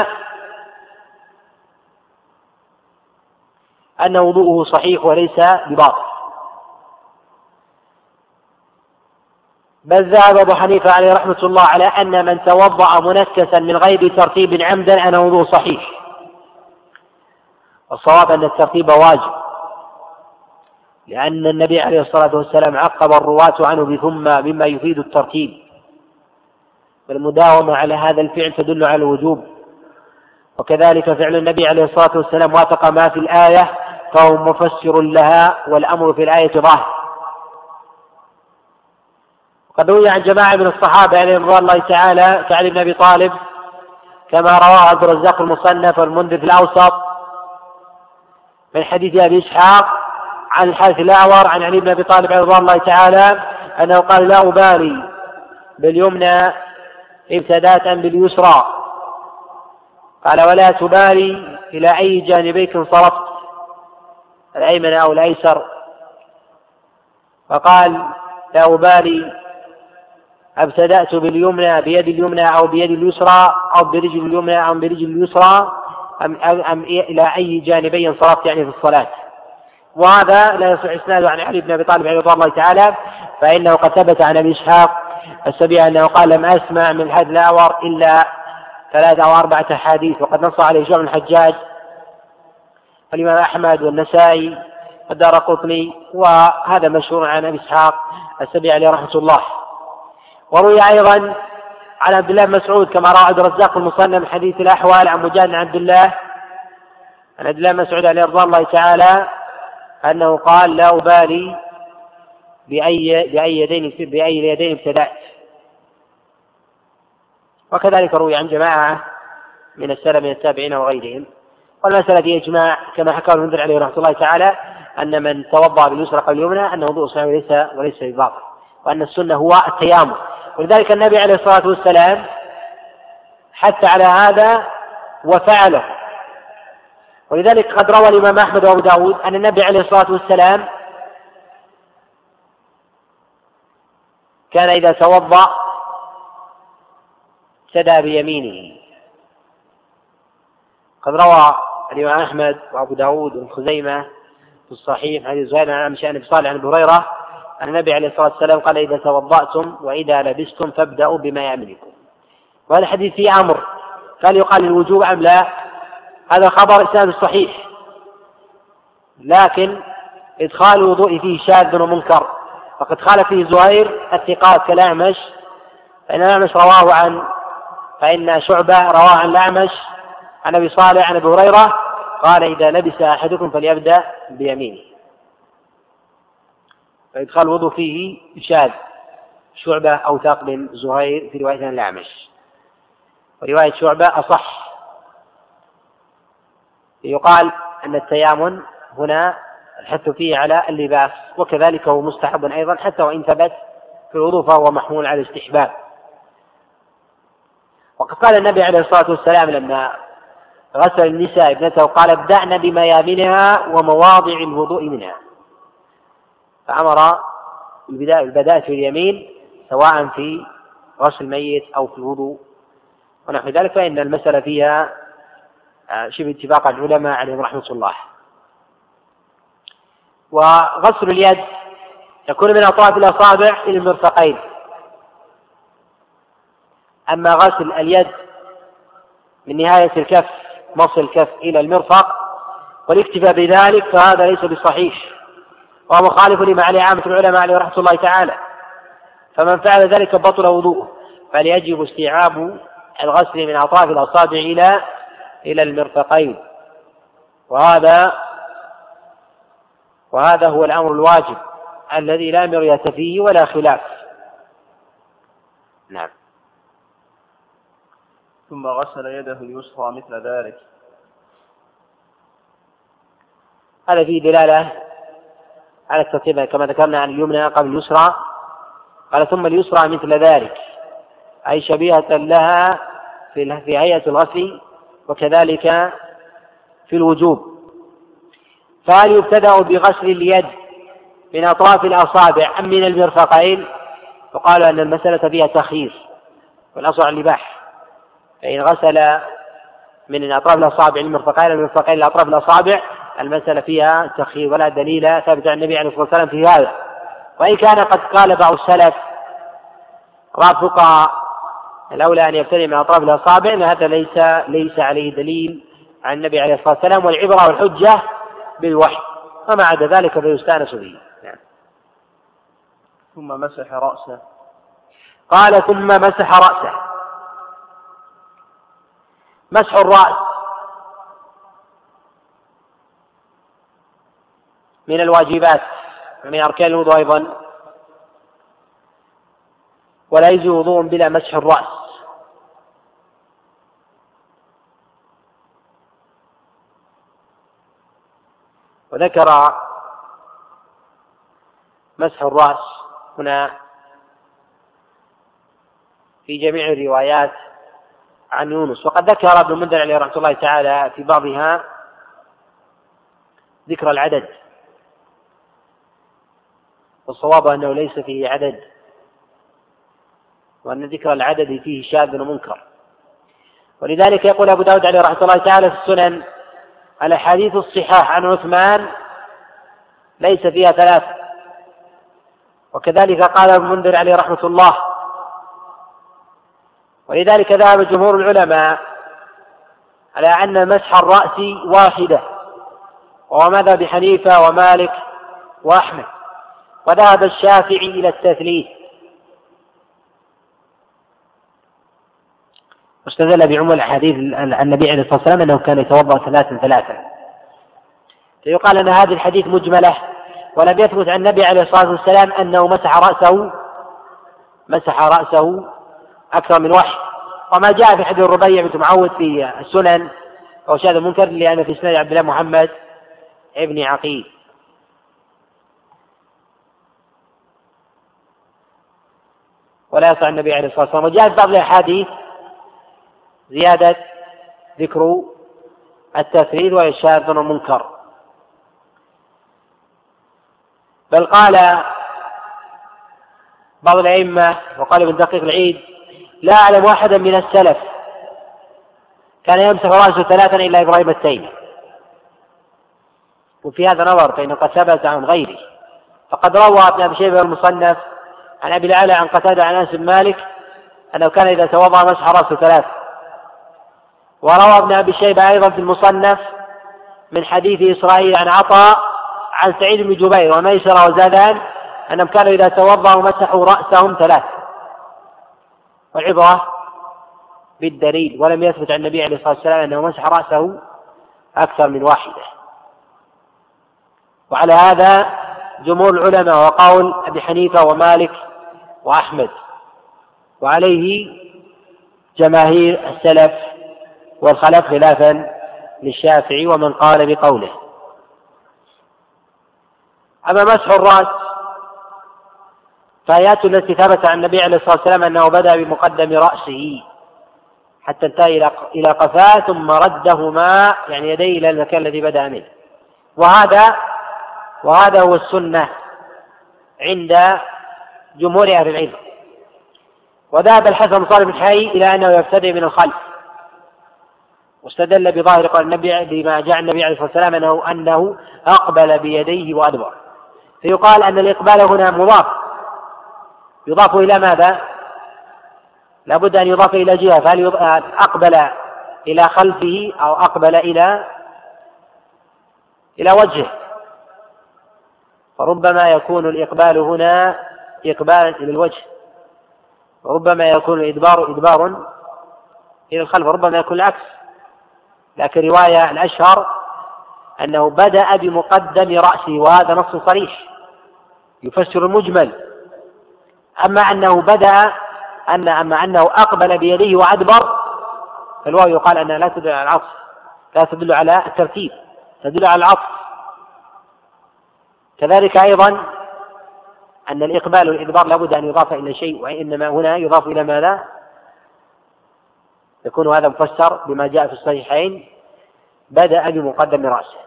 أن وضوءه صحيح وليس بباطل. بل ذهب أبو حنيفة عليه رحمة الله على أن من توضأ منكسا من غير ترتيب عمدا أن وضوء صحيح. والصواب أن الترتيب واجب. لأن النبي عليه الصلاة والسلام عقب الرواة عنه بثم مما يفيد الترتيب. والمداومة على هذا الفعل تدل على الوجوب. وكذلك فعل النبي عليه الصلاة والسلام وافق ما في الآية فهو مفسر لها والأمر في الآية ظاهر. قد روي عن جماعة من الصحابة عليهم رضوان الله تعالى كعلي بن أبي طالب كما رواه عبد الرزاق المصنف والمنذر في الأوسط من حديث أبي إسحاق عن الحارث الأعور عن علي بن أبي طالب عليه رضوان الله تعالى أنه قال لا أبالي باليمنى ابتداء باليسرى قال ولا تبالي إلى أي جانبيك انصرفت الأيمن أو الأيسر فقال لا أبالي أبتدأت باليمنى بيد اليمنى أو بيد اليسرى أو برجل اليمنى أو برجل اليسرى أم, أم إلى أي جانبي انصرفت يعني في الصلاة. وهذا لا يصح إسناده عن علي بن أبي طالب رضي الله تعالى فإنه قد ثبت عن أبي إسحاق السبيع أنه قال لم أسمع من حد الأعور إلا ثلاثة أو أربعة أحاديث وقد نص عليه شعب الحجاج الإمام أحمد والنسائي والدار قطني وهذا مشهور عن أبي إسحاق السبيعي عليه رحمة الله. وروي أيضا عن عبد الله مسعود كما روى عبد الرزاق في المصنف حديث الأحوال عن مجاهد عبد الله. عن عبد الله مسعود عليه رضوان الله تعالى أنه قال لا أبالي بأي بأي يدين بأي اليدين ابتدأت. وكذلك روي عن جماعة من السلف من التابعين وغيرهم. والمسألة في إجماع كما حكى المنذر عليه رحمة الله تعالى أن من توضأ باليسرى قبل اليمنى أنه وضوء صحيح وليس وليس بباطل. وأن السنة هو التيامن. ولذلك النبي عليه الصلاة والسلام حتى على هذا وفعله. ولذلك قد روى الإمام أحمد وأبو داود أن النبي عليه الصلاة والسلام كان إذا توضأ ابتدأ بيمينه. قد روى الإمام أحمد وأبو داود وابن خزيمة في الصحيح حديث زهير عن شأن صالح عن هريرة النبي عليه الصلاة والسلام قال إذا توضأتم وإذا لبستم فابدأوا بما يملكم وهذا الحديث فيه أمر. هل يقال الوجوب أم لا؟ هذا خبر إسناد الصحيح لكن إدخال الوضوء فيه شاذ ومنكر. فقد خالف فيه زهير الثقات كالأعمش. فإن الأعمش رواه عن فإن شعبة رواه عن الأعمش. عن أبي صالح عن أبي هريرة قال إذا لبس أحدكم فليبدأ بيمينه. فإدخال الوضوء فيه شاذ شعبة أوثق من زهير في رواية الأعمش. ورواية شعبة أصح. يقال أن التيامن هنا الحث فيه على اللباس وكذلك هو مستحب أيضا حتى وإن ثبت في الوضوء فهو محمول على الاستحباب. وقد قال النبي عليه الصلاة والسلام لما غسل النساء ابنته قال ابدأن بميامنها ومواضع الوضوء منها. فأمر البداية في اليمين سواء في غسل الميت أو في الوضوء. ونحو ذلك فإن المسألة فيها آه، شبه اتفاق العلماء عليهم رحمة الله. وغسل اليد يكون من أطراف الأصابع إلى المرفقين. أما غسل اليد من نهاية الكف مصل الكف إلى المرفق والاكتفاء بذلك فهذا ليس بصحيح. وهو مخالف لما عليه عامة العلماء عليه رحمة الله تعالى. فمن فعل ذلك بطل وضوءه. فليجب استيعاب الغسل من أطراف الأصابع إلى إلى المرفقين. وهذا وهذا هو الأمر الواجب الذي لا مرية فيه ولا خلاف. نعم. ثم غسل يده اليسرى مثل ذلك. هذا فيه دلالة على الترتيب كما ذكرنا عن اليمنى قبل اليسرى. قال ثم اليسرى مثل ذلك أي شبيهة لها في في هيئة الغسل وكذلك في الوجوب. فهل يبتدأ بغسل اليد من أطراف الأصابع أم من المرفقين؟ فقالوا أن المسألة فيها تخيير والأصل الإباحة. فإن غسل من أطراف الأصابع المرفقين المرفقين لأطراف الأصابع المسألة فيها تخيير ولا دليل ثابت عن النبي عليه الصلاة والسلام في هذا. وإن كان قد قال بعض السلف بعض الفقهاء الأولى أن يبتدئ من أطراف الأصابع هذا ليس ليس عليه دليل عن النبي عليه الصلاة والسلام والعبرة والحجة بالوحي. وما عدا ذلك فيستأنس به. نعم. ثم مسح رأسه. قال ثم مسح رأسه. مسح الرأس. من الواجبات ومن أركان الوضوء أيضا. ولا يجوز وضوء بلا مسح الرأس. وذكر مسح الرأس هنا في جميع الروايات عن يونس. وقد ذكر ابن المنذر عليه رحمة الله تعالى في بعضها ذكر العدد. والصواب أنه ليس فيه عدد وأن ذكر العدد فيه شاذ ومنكر. ولذلك يقول أبو داود عليه رحمة الله تعالى في السنن الأحاديث الصحاح عن عثمان ليس فيها ثلاث. وكذلك قال ابن المنذر عليه رحمة الله. ولذلك ذهب جمهور العلماء على أن مسح الرأس واحدة وهو مذهب حنيفة ومالك وأحمد. وذهب الشافعي إلى التثليث. واستدل بعموم الأحاديث النبي عليه الصلاة والسلام أنه كان يتوضأ ثلاثا ثلاثا. فيقال أن هذه الحديث مجملة ولم يثبت عن النبي عليه الصلاة والسلام أنه مسح رأسه مسح رأسه أكثر من واحد وما جاء في حديث الربيع بن معوذ في السنن أو شاذ المنكر لأن في سنن عبد الله محمد ابن عقيل. ولا يصح النبي عليه الصلاة والسلام. وجاء في بعض الأحاديث زيادة ذكر التثريد وهي شاذ ومنكر بل قال بعض الأئمة وقال ابن دقيق العيد لا أعلم أحدا من السلف كان يمسح رأسه ثلاثا إلا إبراهيم التيمي. وفي هذا نظر فإنه قد ثبت عن غيره. فقد روى ابن أبي شيبة المصنف عن أبي الأعلى عن قتادة عن أنس بن مالك أنه كان إذا توضأ مسح رأسه ثلاث. وروى ابن أبي شيبة أيضا في المصنف من حديث إسرائيل عن عطاء عن سعيد بن جبير وميسر وزادان أنهم كانوا إذا توضأوا مسحوا رأسهم ثلاث. والعبرة بالدليل ولم يثبت عن النبي عليه الصلاة والسلام أنه مسح رأسه أكثر من واحدة. وعلى هذا جمهور العلماء وقول أبي حنيفة ومالك وأحمد. وعليه جماهير السلف والخلف خلافا للشافعي ومن قال بقوله. أما مسح الرأس فآيات التي ثبت عن النبي عليه الصلاة والسلام أنه بدأ بمقدم رأسه حتى انتهى إلى إلى قفاه ثم ردهما يعني يديه إلى المكان الذي بدأ منه. وهذا وهذا هو السنة عند جمهور أهل العلم. وذهب الحسن صالح بن حي إلى أنه يبتدئ من الخلف. واستدل بظاهر قول النبي بما جاء النبي عليه الصلاة والسلام أنه أنه أقبل بيديه وأدبر. فيقال أن الإقبال هنا مضاف. يضاف إلى ماذا؟ لابد أن يضاف إلى جهة. فهل أقبل إلى خلفه أو أقبل إلى إلى وجهه؟ فربما يكون الإقبال هنا إقبالا إلى الوجه وربما يكون الإدبار إدبار إلى الخلف وربما يكون العكس. لكن رواية الأشهر أنه بدأ بمقدم رأسه وهذا نص صريح يفسر المجمل. أما أنه بدأ أن أما أنه أقبل بيديه وأدبر فالواو يقال أنها لا تدل على العطف لا تدل على الترتيب تدل على العطف. كذلك أيضا أن الإقبال والإدبار لابد أن يضاف إلى شيء وإنما هنا يضاف إلى ماذا؟ يكون هذا مفسر بما جاء في الصحيحين بدأ بمقدم رأسه.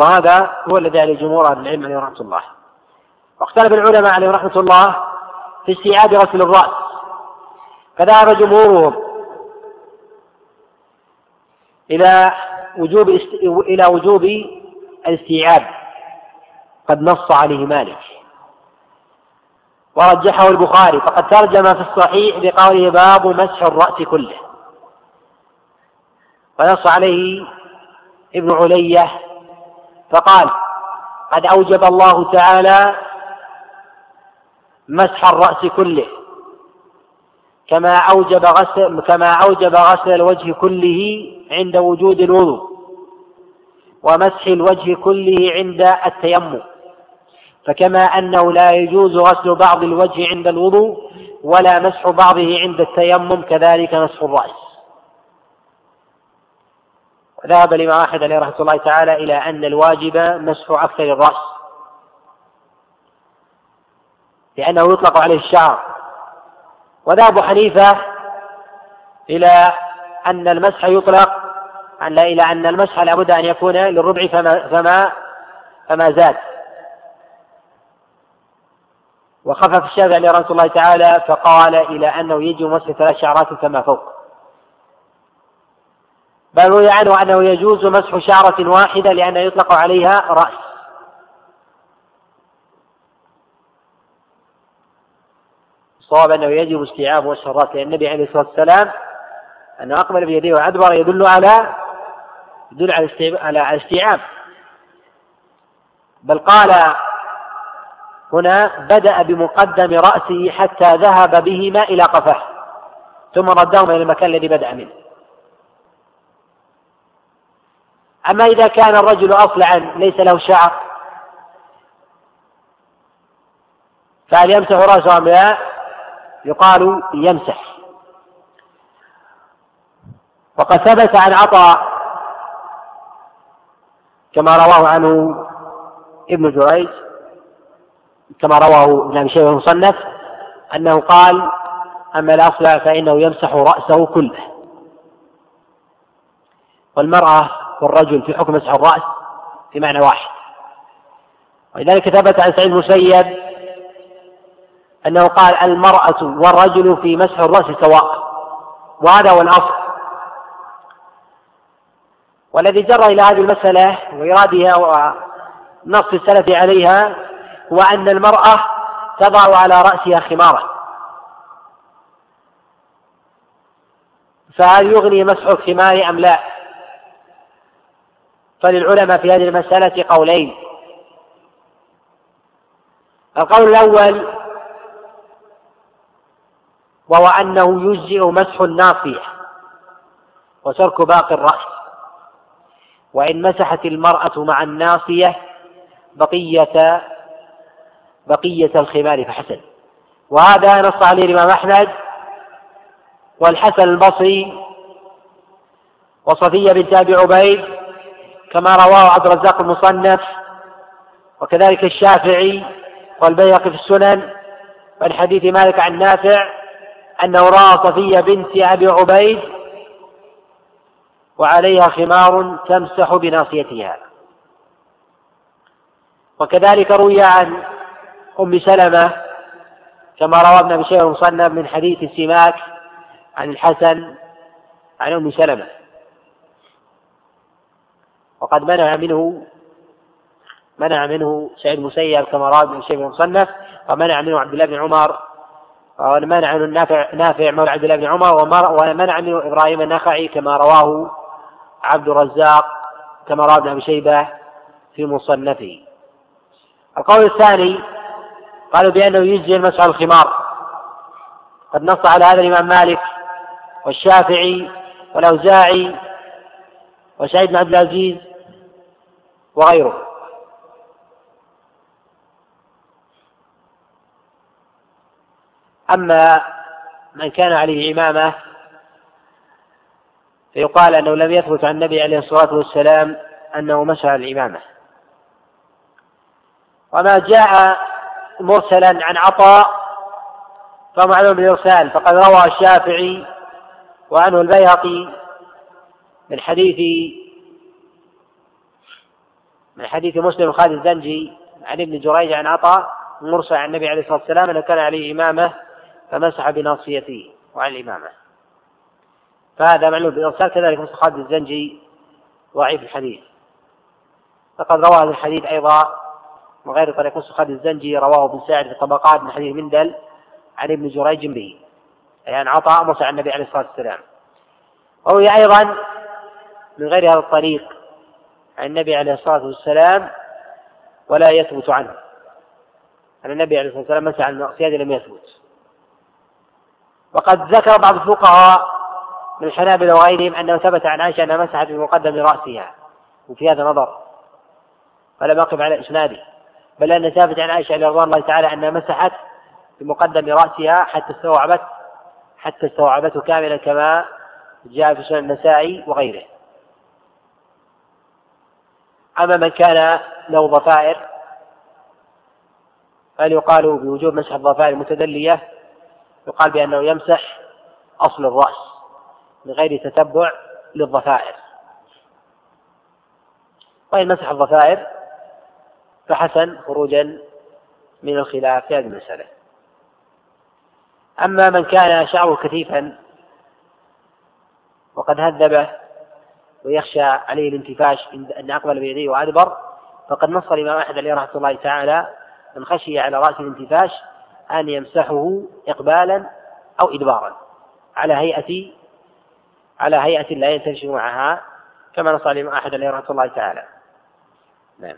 وهذا هو الذي عليه جمهور أهل العلم عليه رحمة الله. واختلف العلماء عليه رحمة الله في استيعاب غسل الرأس. فذهب جمهورهم إلى وجوب إلى وجوب الاستيعاب. قد نص عليه مالك. ورجحه البخاري فقد ترجم في الصحيح بقوله باب مسح الرأس كله. ونص عليه ابن علية فقال قد أوجب الله تعالى مسح الرأس كله. كما أوجب غسل كما أوجب غسل الوجه كله عند وجود الوضوء ومسح الوجه كله عند التيمم. فكما أنه لا يجوز غسل بعض الوجه عند الوضوء ولا مسح بعضه عند التيمم كذلك مسح الرأس. ذهب الإمام أحمد عليه رحمة الله تعالى إلى أن الواجب مسح أكثر الرأس لأنه يطلق عليه الشعر. وذهب حنيفة إلى أن المسح يطلق إلى أن المسح لابد أن يكون للربع فما فما فما زاد. وخفف الشافعي عليه رحمه الله تعالى فقال إلى أنه يجب مسح ثلاث شعرات فما فوق. بل روي عنه أنه يجوز مسح شعرة واحدة لأنه يطلق عليها رأس. الصواب أنه يجب استيعاب مسح الرأس لأن النبي عليه الصلاة والسلام أنه أقبل بيديه وأدبر يدل على يدل على الاستيعاب بل قال هنا بدأ بمقدم رأسه حتى ذهب بهما إلى قفاه. ثم ردهما إلى المكان الذي بدأ منه. أما إذا كان الرجل أصلعا ليس له شعر فهل يمسح رأسه أم لا؟ يقال يمسح. وقد ثبت عن عطاء كما رواه عنه ابن جريج كما رواه ابن أبي شيبة المصنف أنه قال أما الاصلع فإنه يمسح رأسه كله. والمرأة والرجل في حكم مسح الرأس في معنى واحد. ولذلك ثبت عن سعيد المسيب أنه قال المرأة والرجل في مسح الرأس سواء. وهذا هو الأصل. والذي جر إلى هذه المسألة وإرادها ونص السلف عليها هو أن المرأة تضع على رأسها خمارا. فهل يغني مسح الخمار أم لا؟ فللعلماء في هذه المسألة قولين. القول الأول وهو أنه يجزئ مسح الناصية وترك باقي الرأس. وإن مسحت المرأة مع الناصية بقية بقية الخمار فحسن. وهذا نص عليه الإمام أحمد والحسن البصري وصفية بنت أبي عبيد كما رواه عبد الرزاق المصنف وكذلك الشافعي والبيهقي في السنن من حديث مالك عن نافع أنه رأى صفية بنت أبي عبيد وعليها خمار تمسح بناصيتها. وكذلك روي عن أم سلمة كما روى ابن أبي شيبة المصنف من حديث السماك عن الحسن عن أم سلمة. وقد منع منه منع منه سعيد المسيب كما روى ابن شيبة المصنف ومنع منه عبد الله بن عمر ومنع منه النافع نافع مولى عبد الله بن عمر ومنع منه إبراهيم النخعي كما رواه عبد الرزاق كما روى ابن أبي شيبة في مصنفه. القول الثاني قالوا بأنه يجزي المسح الخمار. قد نص على هذا الإمام مالك والشافعي والأوزاعي وسعيد بن عبد العزيز وغيره. أما من كان عليه إمامة فيقال أنه لم يثبت عن النبي عليه الصلاة والسلام أنه مسح الإمامة وما جاء مرسلا عن عطاء فمعلوم بالإرسال. فقد روى الشافعي وعنه البيهقي من حديث من حديث مسلم خالد الزنجي عن ابن جريج عن عطاء مرسل عن النبي عليه الصلاة والسلام أنه كان عليه إمامة فمسح بناصيته وعن الإمامة. فهذا معلوم بالإرسال. كذلك مثل خالد الزنجي ضعيف الحديث. فقد روى هذا الحديث أيضا من غير طريق نص خالد الزنجي رواه ابن ساعد في الطبقات من حديث مندل عن ابن جريج به أي عن عطاء مرسل عن النبي عليه الصلاة والسلام. وروي أيضا من غير هذا الطريق عن النبي عليه الصلاة والسلام ولا يثبت عنه. أن النبي عليه الصلاة والسلام مسح عن المعصية لم يثبت. وقد ذكر بعض الفقهاء من الحنابلة وغيرهم أنه ثبت عن عائشة أنها مسحت بمقدم رأسها وفي هذا نظر. فلم أقف على إسناده بل أن ثابت عن عائشة رضوان الله تعالى أنها مسحت بمقدم رأسها حتى استوعبت حتى استوعبته كاملا كما جاء في سنن النسائي وغيره. أما من كان له ضفائر فهل يقال بوجوب مسح الضفائر المتدلية يقال بأنه يمسح أصل الرأس من غير تتبع للضفائر. وإن مسح الضفائر فحسن خروجا من الخلاف في هذه المسألة. أما من كان شعره كثيفا وقد هذبه ويخشى عليه الانتفاش أن أقبل بيديه وأدبر فقد نص الإمام أحمد عليه رحمة الله تعالى من خشي على رأسه الانتفاش أن يمسحه إقبالا أو إدبارا على هيئة على هيئة لا ينتشر معها كما نص الإمام أحد عليه رحمة الله تعالى. نعم.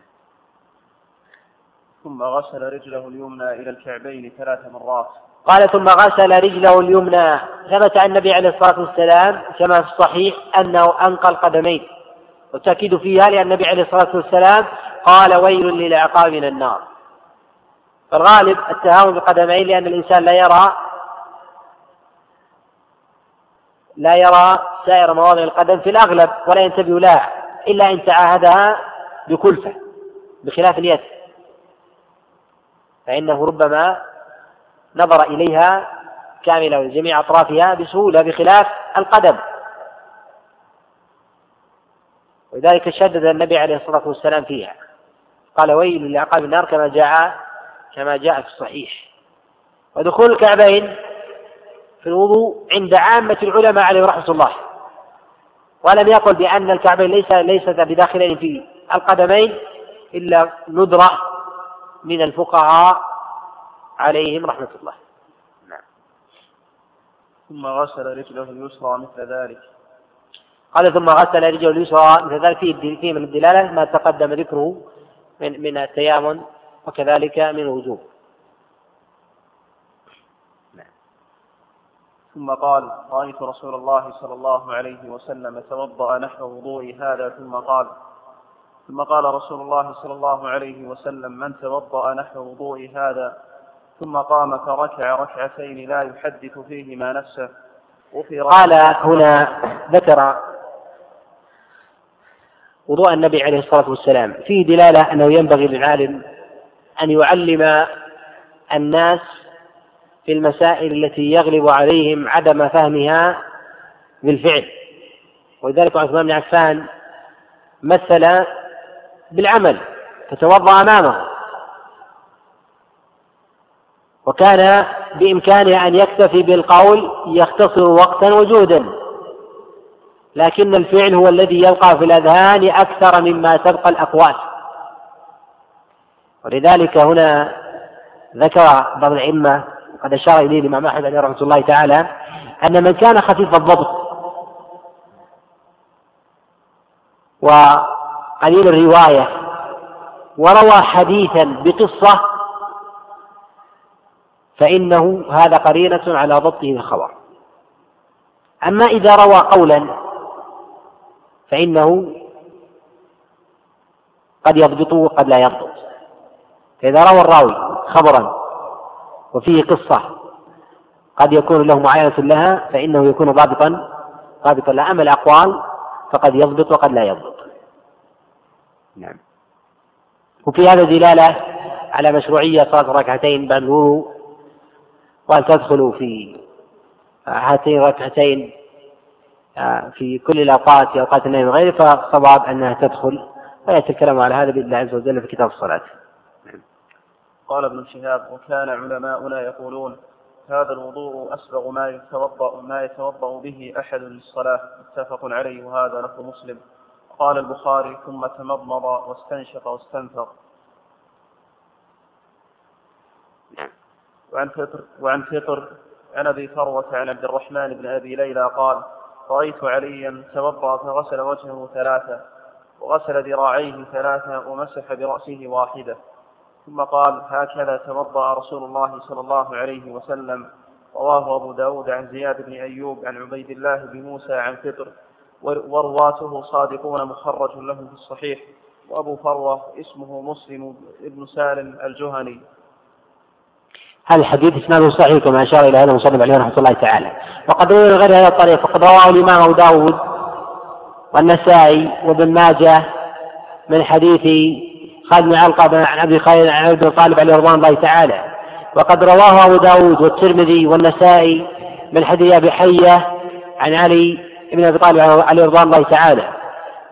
ثم غسل رجله اليمنى إلى الكعبين ثلاث مرات. قال ثم غسل رجله اليمنى. ثبت عن النبي عليه الصلاة والسلام كما في الصحيح أنه أنقى القدمين. والتأكيد فيها لأن النبي عليه الصلاة والسلام قال ويل للعقاب من النار. فالغالب التهاون بالقدمين لأن الإنسان لا يرى لا يرى سائر مواضع القدم في الأغلب ولا ينتبه لها إلا إن تعاهدها بكلفة بخلاف اليد. فإنه ربما نظر إليها كاملة وجميع أطرافها بسهولة بخلاف القدم. ولذلك شدد النبي عليه الصلاة والسلام فيها. قال ويل لعقاب النار كما جاء كما جاء في الصحيح. ودخول الكعبين في الوضوء عند عامة العلماء عليهم رحمة الله. ولم يقل بأن الكعبين ليس ليست بداخلين في القدمين إلا ندرة من الفقهاء عليهم رحمة الله. نعم. ثم غسل رجله اليسرى مثل ذلك. قال ثم غسل رجله اليسرى مثل ذلك. فيه فيه من الدلالة ما تقدم ذكره من من التيامن وكذلك من الوجوب. ثم قال رأيت رسول الله صلى الله عليه وسلم توضأ نحو وضوء هذا ثم قال ثم قال رسول الله صلى الله عليه وسلم من توضأ نحو وضوء هذا ثم قام فركع ركعتين لا يحدث فيهما نفسه. وفي قال هنا ذكر وضوء النبي عليه الصلاة والسلام. فيه دلالة أنه ينبغي للعالم أن يعلم الناس في المسائل التي يغلب عليهم عدم فهمها بالفعل. ولذلك عثمان بن عفان مثل بالعمل فتوضا أمامه. وكان بإمكانه أن يكتفي بالقول يختصر وقتا وجهدا لكن الفعل هو الذي يبقى في الأذهان أكثر مما تبقى الأقوال. ولذلك هنا ذكر بعض الأئمة قد أشار إليه الإمام أحمد عليه رحمة الله تعالى أن من كان خفيف الضبط وقليل الرواية وروى حديثا بقصة فإنه هذا قرينة على ضبطه الخبر. أما إذا روى قولا فإنه قد يضبطه وقد لا يضبط. فإذا روى الراوي خبرا وفيه قصة قد يكون له معاينة لها فإنه يكون ضابطا ضابطا لها أما الأقوال فقد يضبط وقد لا يضبط. نعم. وفي هذا دلالة على مشروعية صلاة ركعتين بعد الوضوء وأن تدخلوا في هاتين الركعتين آه، في كل الأوقات في أوقات النهي وغيره فالصواب أنها تدخل. ويأتي الكلام على هذا بإذن الله عز وجل في كتاب الصلاة. قال ابن شهاب وكان علماؤنا يقولون هذا الوضوء أسبغ ما يتوضأ ما يتوضأ به أحد للصلاة. متفق عليه وهذا لفظ مسلم. قال البخاري ثم تمضمض واستنشق واستنثر نعم. وعن فطر وعن فطر عن أبي فروه عن عبد الرحمن بن أبي ليلى قال رأيت عليا توضأ فغسل وجهه ثلاثة وغسل ذراعيه ثلاثة ومسح برأسه واحدة. ثم قال هكذا توضأ رسول الله صلى الله عليه وسلم. رواه أبو داود عن زياد بن أيوب عن عبيد الله بن موسى عن فطر. ورواته صادقون مخرج له في الصحيح. وأبو فروة اسمه مسلم بن سالم الجهني. هذا الحديث إسناده صحيح كما أشار إلى هذا المصنف عليه رحمة الله تعالى. وقد روي غير هذا الطريق فقد رواه الإمام أبو داود والنسائي وابن ماجه من حديث خالد بن علقة عن أبي خالد عن عبد طالب عليه رضوان الله تعالى. وقد رواه أبو داود والترمذي والنسائي من حديث أبي حية عن علي بن أبي طالب عليه رضوان الله تعالى.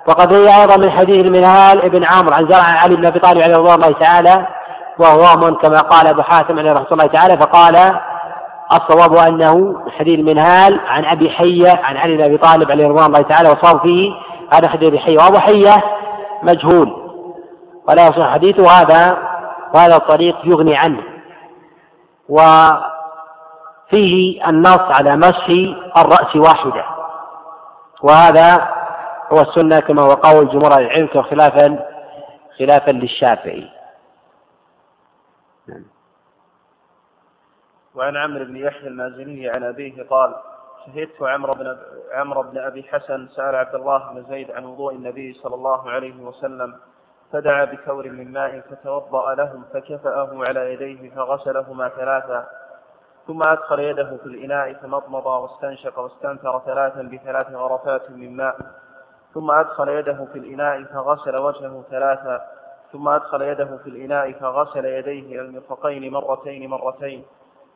وقد روي أيضا من حديث المنهال بن عمرو عن زرع علي بن أبي طالب عليه رضوان الله تعالى وهو كما قال أبو حاتم عليه رحمة الله تعالى فقال الصواب أنه حديث المنهال عن أبي حية عن علي بن أبي طالب عليه رضوان الله تعالى وصار فيه هذا حديث أبي حية وأبو حية مجهول. ولا يصح حديثه هذا وهذا الطريق يغني عنه. وفيه النص على مسح الرأس واحدة. وهذا هو السنة كما هو قول جمهور العلم خلافا خلافا للشافعي نعم. وعن عمرو بن يحيى المازني عن أبيه قال شهدت عمرو بن عمرو بن أبي حسن سأل عبد الله بن زيد عن وضوء النبي صلى الله عليه وسلم فدعا بكور من ماء فتوضأ لهم فكفأه على يديه فغسلهما ثلاثا ثم أدخل يده في الإناء فمضمض واستنشق واستنثر ثلاثا بثلاث غرفات من ماء. ثم أدخل يده في الإناء فغسل وجهه ثلاثا. ثم أدخل يده في الإناء فغسل يديه إلى المرفقين مرتين مرتين.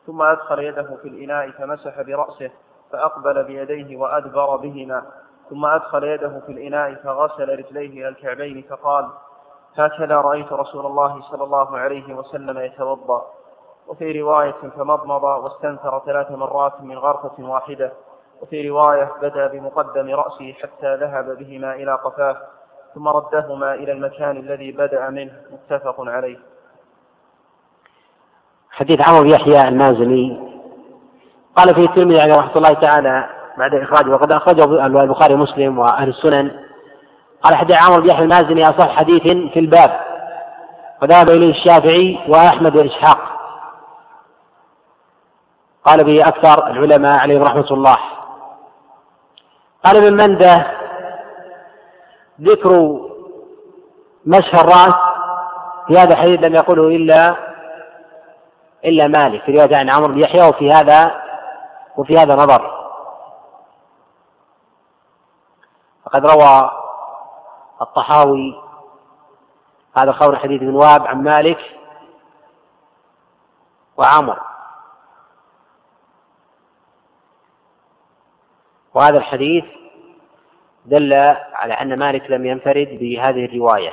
ثم أدخل يده في الإناء فمسح برأسه فأقبل بيديه وأدبر بهما. ثم أدخل يده في الإناء فغسل رجليه إلى الكعبين فقال هكذا رأيت رسول الله صلى الله عليه وسلم يتوضأ. وفي رواية فمضمض واستنثر ثلاث مرات من غرفة واحدة. وفي رواية بدأ بمقدم رأسه حتى ذهب بهما إلى قفاه ثم ردهما إلى المكان الذي بدأ منه. متفق عليه. حديث عمرو يحيى المازني. قال فيه الترمذي عليه رحمة الله تعالى بعد إخراجه وقد أخرجه البخاري ومسلم وأهل السنن. قال حديث عمرو بن يحيى المازني أصح حديث في الباب وذهب إليه الشافعي وأحمد وإسحاق. قال به أكثر العلماء عليهم رحمة الله. قال ابن مندة ذكر مسح الرأس في هذا الحديث لم يقله إلا إلا مالك في رواية عن عمرو بن يحيى وفي هذا وفي هذا نظر فقد روى الطحاوي هذا خبر حديث ابن واب عن مالك وعمر. وهذا الحديث دل على أن مالك لم ينفرد بهذه الرواية.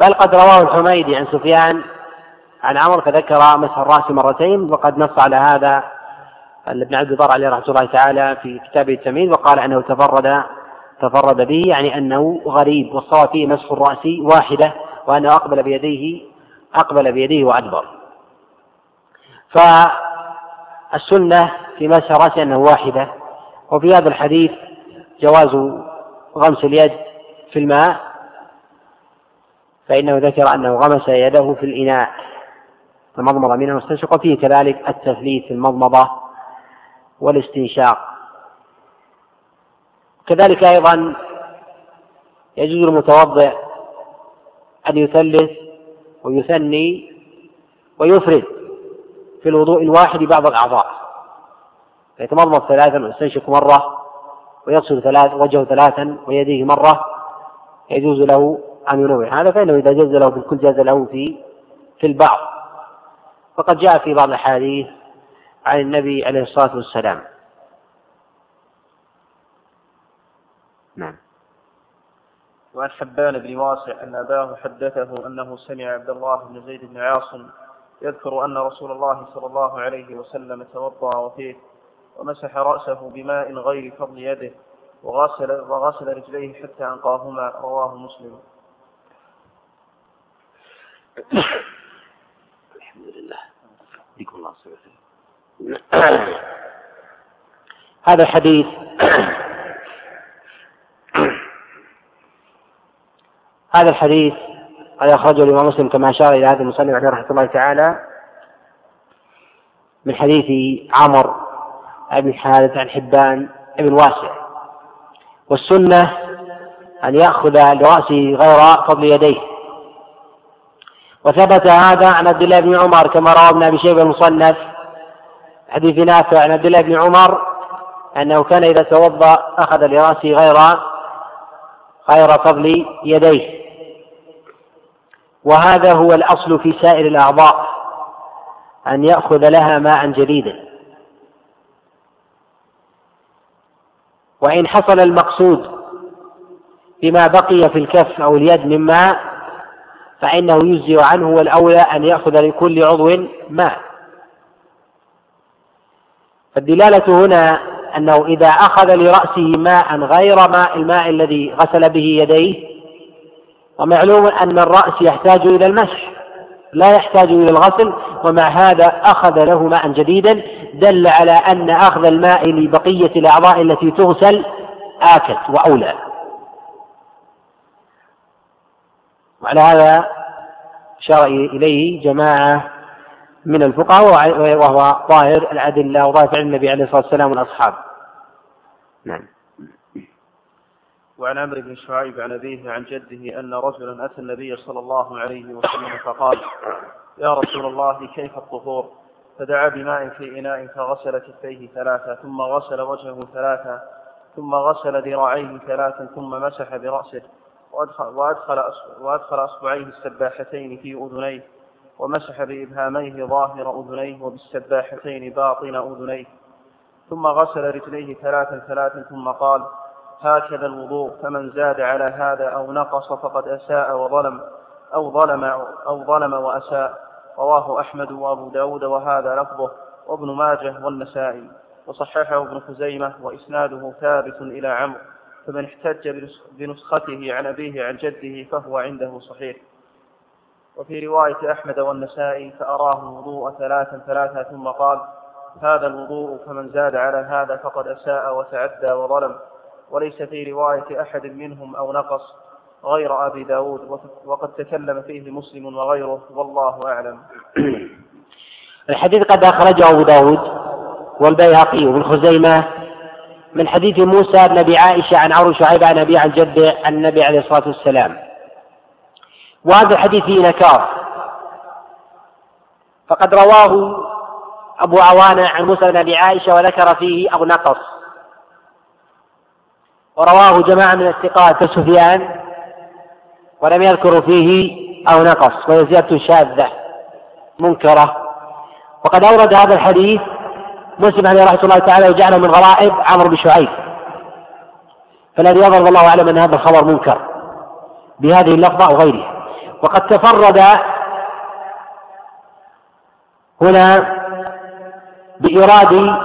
بل قد رواه الحميدي عن سفيان عن عمر فذكر مسح الرأس مرتين وقد نص على هذا ابن عبد البر عليه رحمة الله تعالى في كتابه التمييز وقال أنه تفرد تفرد به يعني أنه غريب والصواب فيه مسح الرأس واحدة وأنه أقبل بيديه أقبل بيديه وأدبر. فالسنة في مسح الرأس أنه واحدة وفي هذا الحديث جواز غمس اليد في الماء فإنه ذكر أنه غمس يده في الإناء المضمضة منه واستنشق وفيه كذلك التثليث في المضمضة والاستنشاق. كذلك أيضا يجوز للمتوضئ أن يثلث ويثني ويفرد في الوضوء الواحد بعض الأعضاء. فيتمضمض ثلاثا ويستنشق مرة ويغسل ثلاث وجهه ثلاثا ويديه مرة يجوز له أن ينوع هذا فإنه إذا جاز له في الكل جاز له في في البعض. فقد جاء في بعض الأحاديث عن النبي عليه الصلاة والسلام. نعم. وعن حبان بن واسع أن أباه حدثه أنه سمع عبد الله بن زيد بن عاصم يذكر أن رسول الله صلى الله عليه وسلم توضأ وفيه ومسح رأسه بماء غير فضل يده وغسل وغسل رجليه حتى أنقاهما رواه مسلم. الحمد لله. يكون الله هذا الحديث هذا الحديث قد أخرجه الإمام مسلم كما أشار إلى هذا المصنف عليه رحمة الله تعالى من حديث عمر بن حارث عن حبان بن واسع. والسنة أن يأخذ لرأسه غير فضل يديه. وثبت هذا عن عبد الله بن عمر كما روى ابن أبي شيبة المصنف. حديث نافع عن عبد الله بن عمر أنه كان إذا توضأ أخذ لرأسه غير غير فضل يديه. وهذا هو الأصل في سائر الأعضاء أن يأخذ لها ماء جديدا. وإن حصل المقصود بما بقي في الكف أو اليد من ماء فإنه يجزي عنه والأولى أن يأخذ لكل عضو ماء. فالدلالة هنا أنه إذا أخذ لرأسه ماء غير ماء الماء الذي غسل به يديه ومعلوم أن الرأس يحتاج إلى المسح لا يحتاج إلى الغسل ومع هذا أخذ له ماء جديدا دل على أن أخذ الماء لبقية الأعضاء التي تغسل آكد وأولى. وعلى هذا أشار إليه جماعة من الفقهاء وهو ظاهر الأدلة وظاهر فعل النبي عليه الصلاة والسلام والأصحاب. نعم. وعن عمرو بن شعيب عن أبيه عن جده أن رجلا أتى النبي صلى الله عليه وسلم فقال يا رسول الله كيف الطهور؟ فدعا بماء في إناء فغسل كفيه ثلاثة ثم غسل وجهه ثلاثة ثم غسل ذراعيه ثلاثا ثم مسح برأسه وأدخل, وأدخل, وأدخل أصبعيه السباحتين في أذنيه ومسح بإبهاميه ظاهر أذنيه وبالسباحتين باطن أذنيه. ثم غسل رجليه ثلاثا ثلاثا ثم قال هكذا الوضوء فمن زاد على هذا أو نقص فقد أساء وظلم أو ظلم أو ظلم وأساء. رواه أحمد وأبو داود وهذا لفظه وابن ماجه والنسائي وصححه ابن خزيمة وإسناده ثابت إلى عمرو فمن احتج بنسخته عن أبيه عن جده فهو عنده صحيح. وفي رواية أحمد والنسائي فأراه الوضوء ثلاثا ثلاثا ثم قال هذا الوضوء فمن زاد على هذا فقد أساء وتعدى وظلم وليس في رواية أحد منهم أو نقص غير أبي داود وقد تكلم فيه مسلم وغيره والله أعلم. الحديث قد أخرجه أبو داود والبيهقي وابن خزيمة من حديث موسى بن أبي عائشة عن عمرو شعيب عن أبي عن جده عن النبي عليه الصلاة والسلام. وهذا الحديث فيه نكار. فقد رواه أبو عوانة عن موسى بن أبي عائشة وذكر فيه أو نقص. ورواه جماعة من الثقات كسفيان ولم يذكروا فيه أو نقص وهي زيادة شاذة منكرة. وقد أورد هذا الحديث مسلم عليه رحمة الله تعالى وجعله من غرائب عمرو بن شعيب. فالذي يظهر والله أعلم أن هذا الخبر منكر بهذه اللفظة أو غيرها. وقد تفرد هنا بإيراد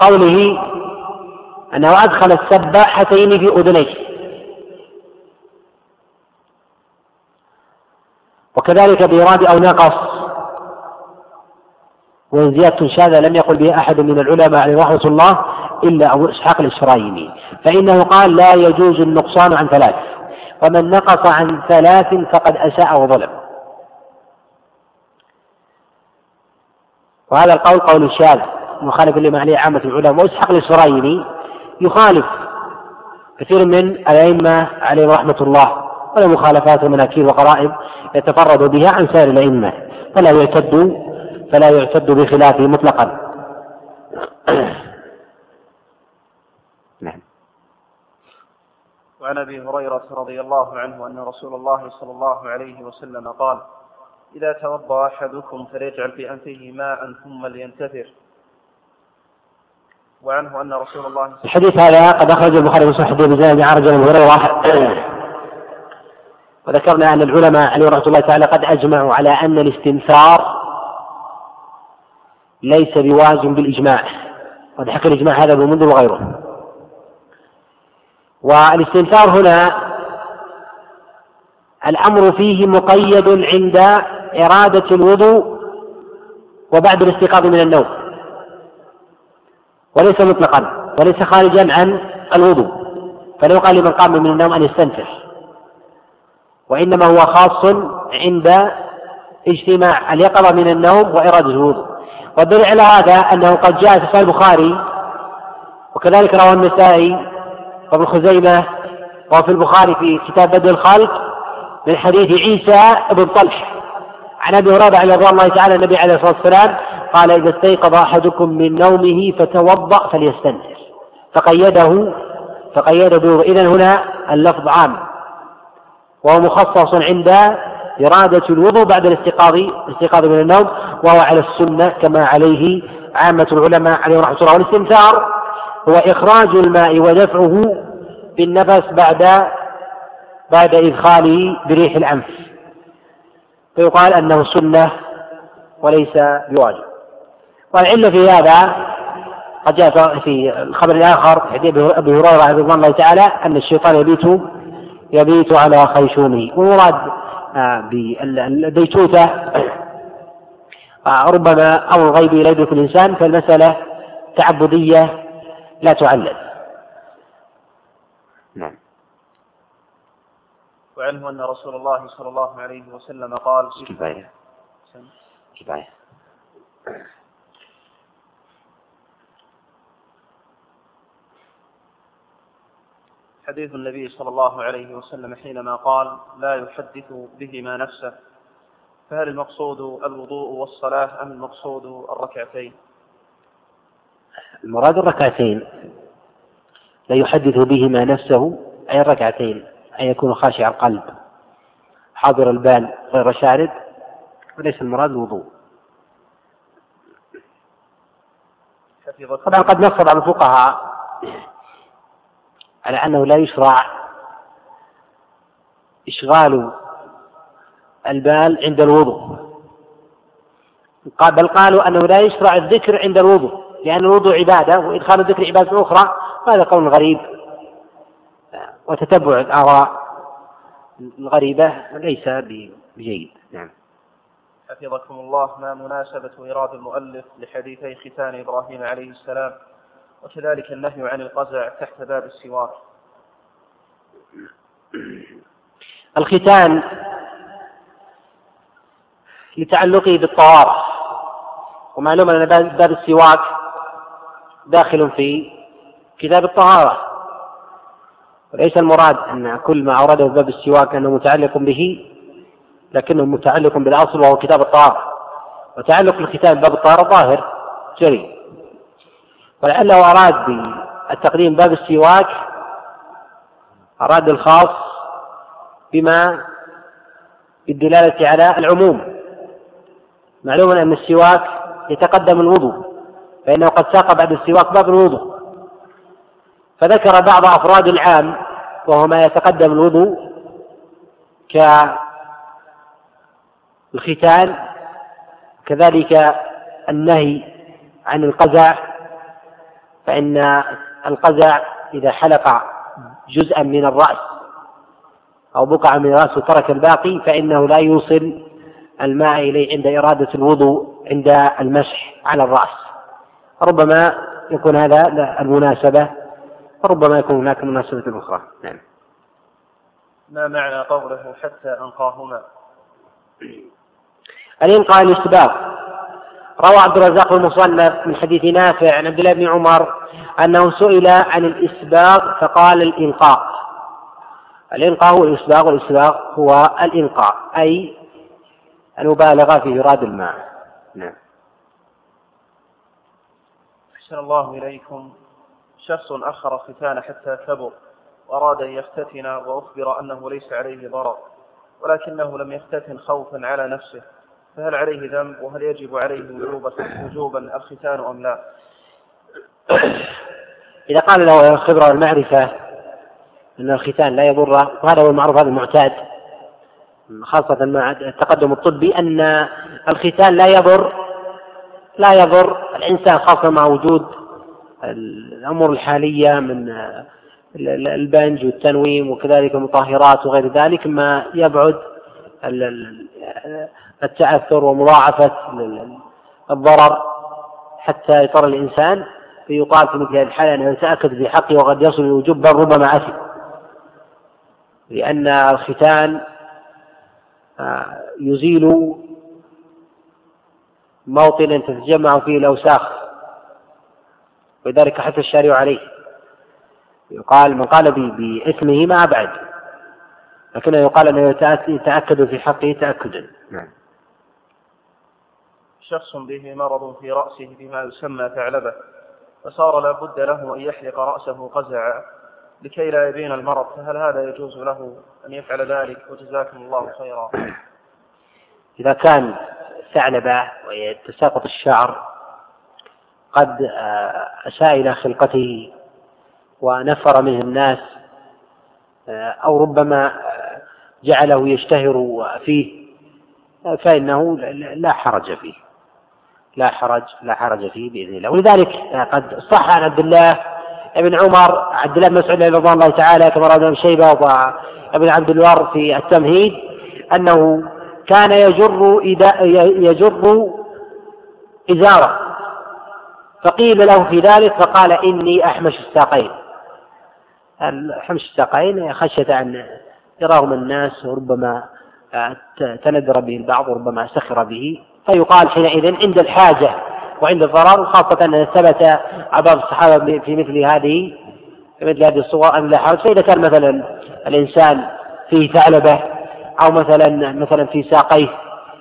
قوله أنه أدخل السباحتين في أذنيه. وكذلك بإيراد أو نقص. وإن زيادة شاذة لم يقل به أحد من العلماء عليه رحمة الله إلا أبو إسحاق الإسرائيلي. فإنه قال لا يجوز النقصان عن ثلاث. ومن نقص عن ثلاث فقد أساء وظلم. وهذا القول قول شاذ مخالف لما عليه عامة العلماء. وإسحاق الإسرائيلي يخالف كثير من الأئمة عليهم رحمة الله. وله مخالفات ومناكير وقرائب يتفرد بها عن سائر الأئمة فلا يعتد فلا يعتد بخلافه مطلقا. نعم. وعن أبي هريرة رضي الله عنه أن رسول الله صلى الله عليه وسلم قال إذا توضأ أحدكم فليجعل في أنفه ماء ثم لينتثر. وعنه أن رسول الله الحديث هذا قد أخرج البخاري ومسلم حديث بن عرج بن هريره وذكرنا أن العلماء عليه رحمة الله تعالى قد أجمعوا على أن الاستنثار ليس بواجب بالإجماع. قد حكى الإجماع هذا ابن منذر وغيره. والاستنثار هنا الأمر فيه مقيد عند إرادة الوضوء وبعد الاستيقاظ من النوم. وليس مطلقا وليس خارجا عن الوضوء. فلا يقال لمن قام من النوم أن يستنثر. وإنما هو خاص عند اجتماع اليقظة من النوم وإرادة الوضوء. والدليل على هذا أنه قد جاء في صحيح البخاري وكذلك رواه النسائي وابن خزيمة وفي البخاري في كتاب بدء الخلق من حديث عيسى بن طلح. عن أبي هريرة رضي الله تعالى النبي عليه الصلاة والسلام قال إذا استيقظ أحدكم من نومه فتوضأ فليستنثر فقيده فقيده اذا هنا اللفظ عام. وهو مخصص عند إرادة الوضوء بعد الاستيقاظ الاستيقاظ من النوم وهو على السنة كما عليه عامة العلماء عليهم رحمة الله. والاستنثار هو إخراج الماء ودفعه بالنفس بعد بعد إدخاله بريح الأنف. فيقال أنه سنة وليس بواجب. والعلة في هذا قد جاء في الخبر الآخر حديث أبي هريرة رضي الله تعالى أن الشيطان يبيت يبيت على خيشومه والمراد بالبيتوتة ربما أمر غيبي لا يدرك الإنسان فالمسألة تعبدية لا تعلل. نعم. وعنه أن رسول الله صلى الله عليه وسلم قال كفاية كفاية حديث النبي صلى الله عليه وسلم حينما قال لا يحدث بهما نفسه فهل المقصود الوضوء والصلاة أم المقصود الركعتين؟ المراد الركعتين. لا يحدث بهما نفسه أي الركعتين أن يكون خاشع القلب حاضر البال غير شارد وليس المراد الوضوء. طبعا قد نص بعض الفقهاء على أنه لا يشرع إشغال البال عند الوضوء. بل قالوا أنه لا يشرع الذكر عند الوضوء لأن الوضوء عبادة وإدخال الذكر عبادة أخرى هذا قول غريب. وتتبع الآراء الغريبة ليس بجيد. نعم. حفظكم الله ما مناسبة إيراد المؤلف لحديثي ختان إبراهيم عليه السلام. وكذلك النهي عن القزع تحت باب السواك الختان لتعلقه بالطوارئ ومعلوم أن باب السواك داخل في كتاب الطهارة. وليس المراد أن كل ما أورده باب السواك أنه متعلق به لكنه متعلق بالأصل وهو كتاب الطهارة. وتعلق الختان بباب الطهارة ظاهر جري. ولعله أراد بالتقديم باب السواك أراد الخاص بما بالدلالة على العموم. معلوم أن السواك يتقدم الوضوء فإنه قد ساق بعد السواك باب الوضوء. فذكر بعض أفراد العام وهو ما يتقدم الوضوء كالختان كذلك النهي عن القزع فإن القزع إذا حلق جزءا من الرأس أو بقعة من الرأس وترك الباقي فإنه لا يوصل الماء إليه عند إرادة الوضوء عند المسح على الرأس. ربما يكون هذا المناسبة وربما يكون هناك مناسبة أخرى. نعم. ما معنى قوله حتى أنقاهما؟ الإنقاء الإسباق روى عبد الرزاق المصنف من حديث نافع عن عبد الله بن عمر أنه سئل عن الإسباق فقال الإنقاء الإنقاء هو الإسباق والإسباق هو الإنقاء أي المبالغة في إيراد الماء. نعم. أحسن الله إليكم. شخص أخر ختان حتى كبر وأراد أن يختتن وأخبر أنه ليس عليه ضرر ولكنه لم يختتن خوفا على نفسه. فهل عليه ذنب وهل يجب عليه وجوبا الختان أم لا؟ إذا قال له الخبرة والمعرفة أن الختان لا يضره وهذا هو المعروف هذا المعتاد خاصة مع التقدم الطبي أن الختان لا يضر لا يضر الإنسان خاصة مع وجود الأمور الحالية من البنج والتنويم وكذلك المطهرات وغير ذلك ما يبعد التعثر ومضاعفة الضرر حتى يضطر الإنسان فيقال في مثل هذه الحالة أنه يتأكد في وقد يصل الوجوب بل ربما أثم لأن الختان آه، يزيل موطنا تتجمع فيه الأوساخ ولذلك حث الشارع عليه. يقال من قال باسمه ما أبعد لكنه يقال أنه يتأكد في حقه تأكدا. نعم. شخص به مرض في رأسه بما يسمى ثعلبة فصار لا بد له أن يحلق رأسه قزعا لكي لا يبين المرض فهل هذا يجوز له أن يفعل ذلك؟ وجزاكم الله خيرا. إذا كان ثعلبة ويتساقط الشعر قد آه، أساء إلى خلقته ونفر منه الناس آه، أو ربما آه، جعله يشتهر فيه فإنه لا حرج فيه. لا حرج لا حرج فيه بإذن الله. ولذلك قد صح عن عبد الله ابن عمر عبد الله بن مسعود رضي الله تعالى كما روى ابن شيبة وابن عبد البر في التمهيد أنه كان يجر يجر إزارة. فقيل له في ذلك فقال إني أحمش الساقين. حمش الساقين خشية أن يراهم الناس وربما آه، تندر به البعض وربما سخر به. فيقال حينئذ عند الحاجة وعند الضرر خاصة أن ثبت بعض الصحابة في مثل هذه في مثل هذه الصور أن لا حرج فإذا كان مثلا الإنسان فيه ثعلبة أو مثلا مثلا في ساقيه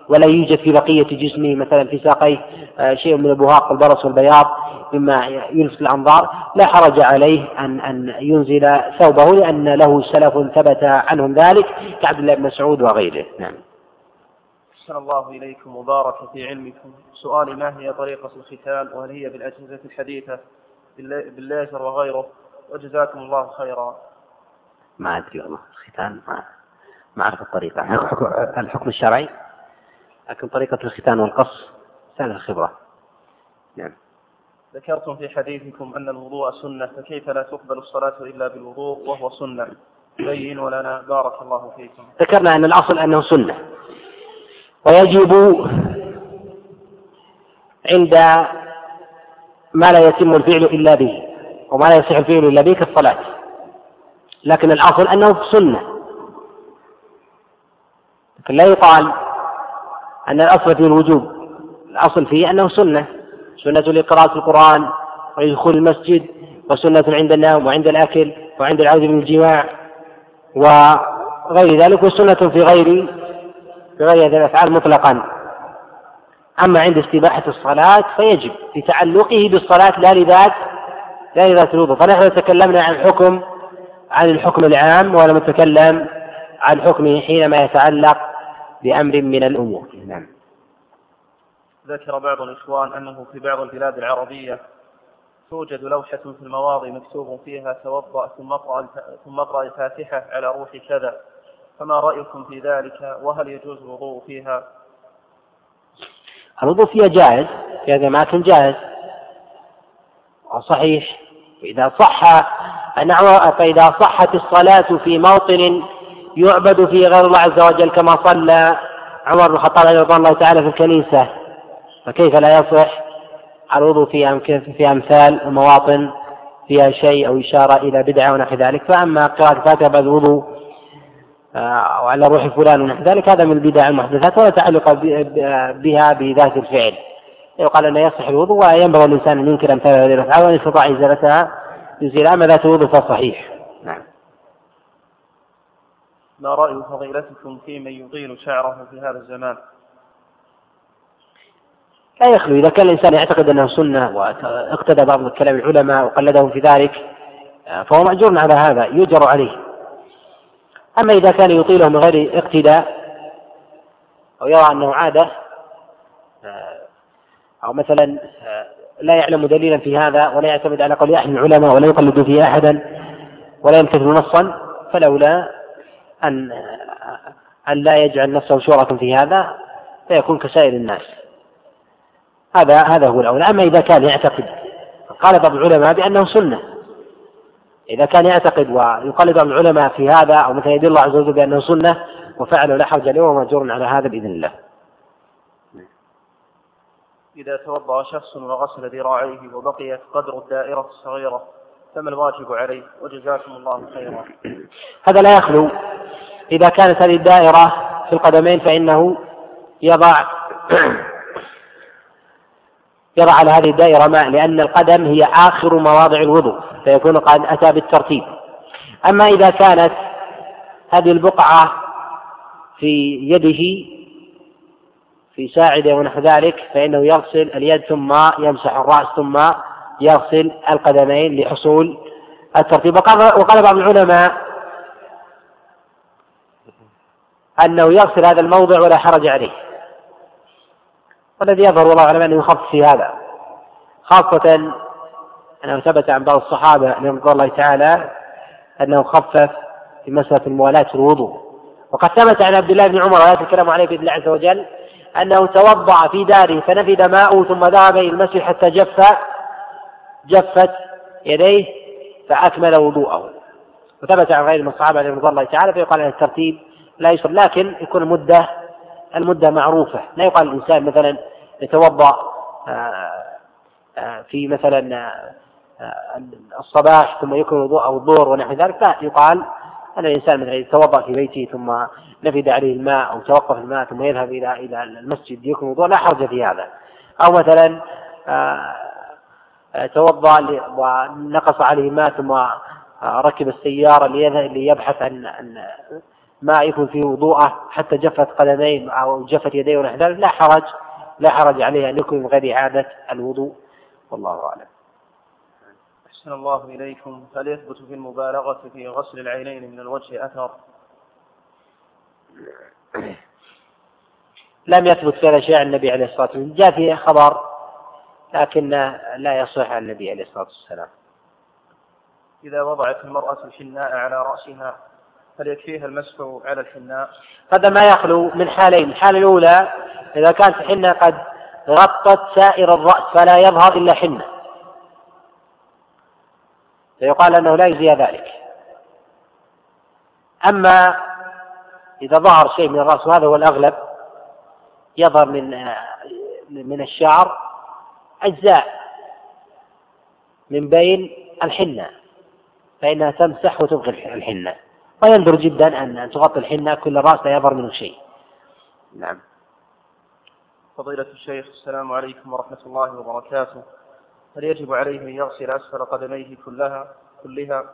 ولا يوجد في بقية جسمه مثلا في ساقيه آه، شيء من البهاق والبرص والبياض مما يلفت الأنظار. لا حرج عليه أن أن ينزل ثوبه لأن له سلف ثبت عنهم ذلك كعبد الله بن مسعود وغيره. نعم. أحسن الله إليكم وبارك في علمكم. سؤالي ما هي طريقة الختان؟ وهل هي بالأجهزة الحديثة؟ بالليزر وغيره. وجزاكم الله خيرا. ما أدري والله الختان ما ما أعرف الطريقة. الحكم الشرعي؟ لكن طريقة الختان والقص سهل الخبرة. نعم. ذكرتم في حديثكم أن الوضوء سنة فكيف لا تقبل الصلاة إلا بالوضوء وهو سنة؟ بينوا لنا بارك الله فيكم. ذكرنا أن الأصل أنه سنة. ويجب عند ما لا يتم الفعل إلا به وما لا يصح الفعل إلا به كالصلاة. لكن الأصل أنه سنة. لكن لا يقال أن الأصل فيه الوجوب. الأصل فيه أنه سنة. سنة لقراءة القرآن ودخول المسجد وسنة عند النوم وعند الأكل وعند العودة من الجماع وغير ذلك وسنة في غير في غير هذه الأفعال مطلقا. أما عند استباحة الصلاة فيجب لتعلقه بالصلاة لا لذات لا لذات الوضوء. فنحن تكلمنا عن الحكم عن الحكم العام ولم نتكلم عن حكمه حينما يتعلق بأمر من الأمور. نعم. ذكر بعض الإخوان أنه في بعض البلاد العربية توجد لوحة في المواضع مكتوب فيها توضأ ثم اقرأ ثم اقرأ الفاتحة على روح كذا. فما رأيكم في ذلك؟ وهل يجوز الوضوء فيها؟ الوضوء فيها جائز. في هذه الأماكن جائز. وصحيح إذا صح فإذا صحت الصلاة في موطن يعبد فيه غير الله عز وجل كما صلى عمر بن الخطاب رضي الله تعالى في الكنيسة. فكيف لا يصح؟ الوضوء في في أمثال المواطن فيها شيء أو إشارة إلى بدعة ونحو ذلك. فأما قراءة الفاتحة بعد الوضوء أو على روح فلان ونحو ذلك هذا من البدع المحدثات ولا تعلق بها بذات الفعل. يقال أنه يصح الوضوء وينبغي الإنسان أن ينكر أمثال هذه الأفعال وإن استطاع إزالتها. يزيل أما ذات الوضوء فصحيح. ما رأي فضيلتكم في من يطيل شعره في هذا الزمان؟ لا يخلو إذا كان الإنسان يعتقد أنه سنة واقتدى بعض كلام العلماء وقلدهم في ذلك فهو مأجور على هذا يؤجر عليه. أما إذا كان يطيله من غير اقتداء أو يرى أنه عادة أو مثلا لا يعلم دليلا في هذا ولا يعتمد على قول أحد العلماء ولا يقلد فيه أحدا ولا يمتثل نصا فلولا أن أن لا يجعل نفسه شورة في هذا فيكون كسائر الناس. هذا هذا هو الأولى. أما إذا كان يعتقد قال بعض العلماء بأنه سنة. إذا كان يعتقد ويقلد بعض العلماء في هذا أو مثلا يدل الله عز وجل بأنه سنة وفعله لا حرج عليه ومأجور على هذا بإذن الله. إذا توضأ شخص وغسل ذراعيه وبقيت قدر الدائرة الصغيرة فما الواجب عليه؟ وجزاكم الله خيرا. هذا لا يخلو إذا كانت هذه الدائرة في القدمين فإنه يضع يضع على هذه الدائرة ماء لأن القدم هي آخر مواضع الوضوء فيكون قد أتى بالترتيب. أما إذا كانت هذه البقعة في يده في ساعده ونحو ذلك فإنه يغسل اليد ثم يمسح الرأس ثم يغسل القدمين لحصول الترتيب. وقال بعض العلماء أنه يغسل هذا الموضع ولا حرج عليه. والذي يظهر والله أعلم أنه يخفف في هذا. خاصة أنه ثبت عن بعض الصحابة رضي الله تعالى أنه خفف في مسألة الموالاة في الوضوء. وقد ثبت عن عبد الله بن عمر ولا الكلام عليه بإذن الله عز وجل أنه توضأ في داره فنفد ماؤه ثم ذهب إلى المسجد حتى جف جفت يديه فأكمل وضوءه. وثبت عن غير من الصحابة رضي الله تعالى فيقال عن الترتيب لا يشرب لكن يكون المدة المدة معروفة. لا يقال الإنسان مثلا يتوضأ آه، آه، في مثلا آه، الصباح ثم يكون وضوء أو الظهر ونحو ذلك. لا يقال أن الإنسان مثلا يتوضأ في بيته ثم نفد عليه الماء أو توقف الماء ثم يذهب إلى إلى المسجد يكون وضوء لا حرج في هذا. أو مثلا توضأ ونقص عليه الماء ثم ركب السيارة ليبحث عن ماء يكون فيه وضوءه حتى جفت قدميه أو جفت يديه ونحو ذلك لا حرج لا حرج عليه أن يكون من غير إعادة الوضوء. والله أعلم. أحسن الله إليكم. هل يثبت في المبالغة في غسل العينين من الوجه أثر؟ لم يثبت في الأشياء عن النبي عليه الصلاة والسلام. جاء فيه خبر لكن لا يصح عن النبي عليه الصلاة والسلام. إذا وضعت المرأة الحناء على رأسها هل يكفيها المسح على الحناء؟ هذا ما يخلو من حالين، الحالة الأولى إذا كانت الحنة قد غطت سائر الرأس فلا يظهر إلا حنة. فيقال أنه لا يجزي ذلك. أما إذا ظهر شيء من الرأس وهذا هو الأغلب يظهر من من الشعر أجزاء من بين الحنة فإنها تمسح وتبغي الحنة. ويندر جدا أن تغطي الحنة كل الرأس لا يظهر منه شيء. نعم. فضيلة الشيخ السلام عليكم ورحمة الله وبركاته. هل يجب عليه أن يغسل أسفل قدميه كلها كلها؟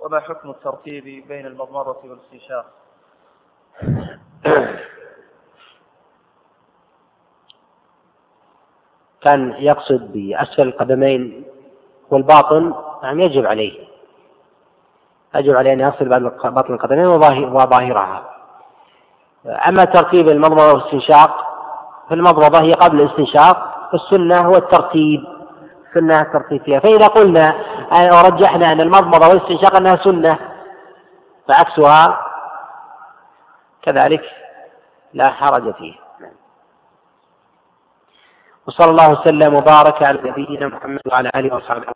وما حكم الترتيب بين المضمضة والاستنشاق؟ كان يقصد بأسفل القدمين والباطن نعم يجب عليه. يجب عليه أن يغسل باطن القدمين وظاهرها. أما ترتيب المضمضة والاستنشاق فالمضمضة هي قبل الاستنشاق والسنة هو الترتيب. سنة الترتيب فيها. فإذا قلنا ورجحنا أن المضمضة والاستنشاق أنها سنة فعكسها كذلك لا حرج فيه. وصلى الله وسلم وبارك على نبينا محمد وعلى آله وصحبه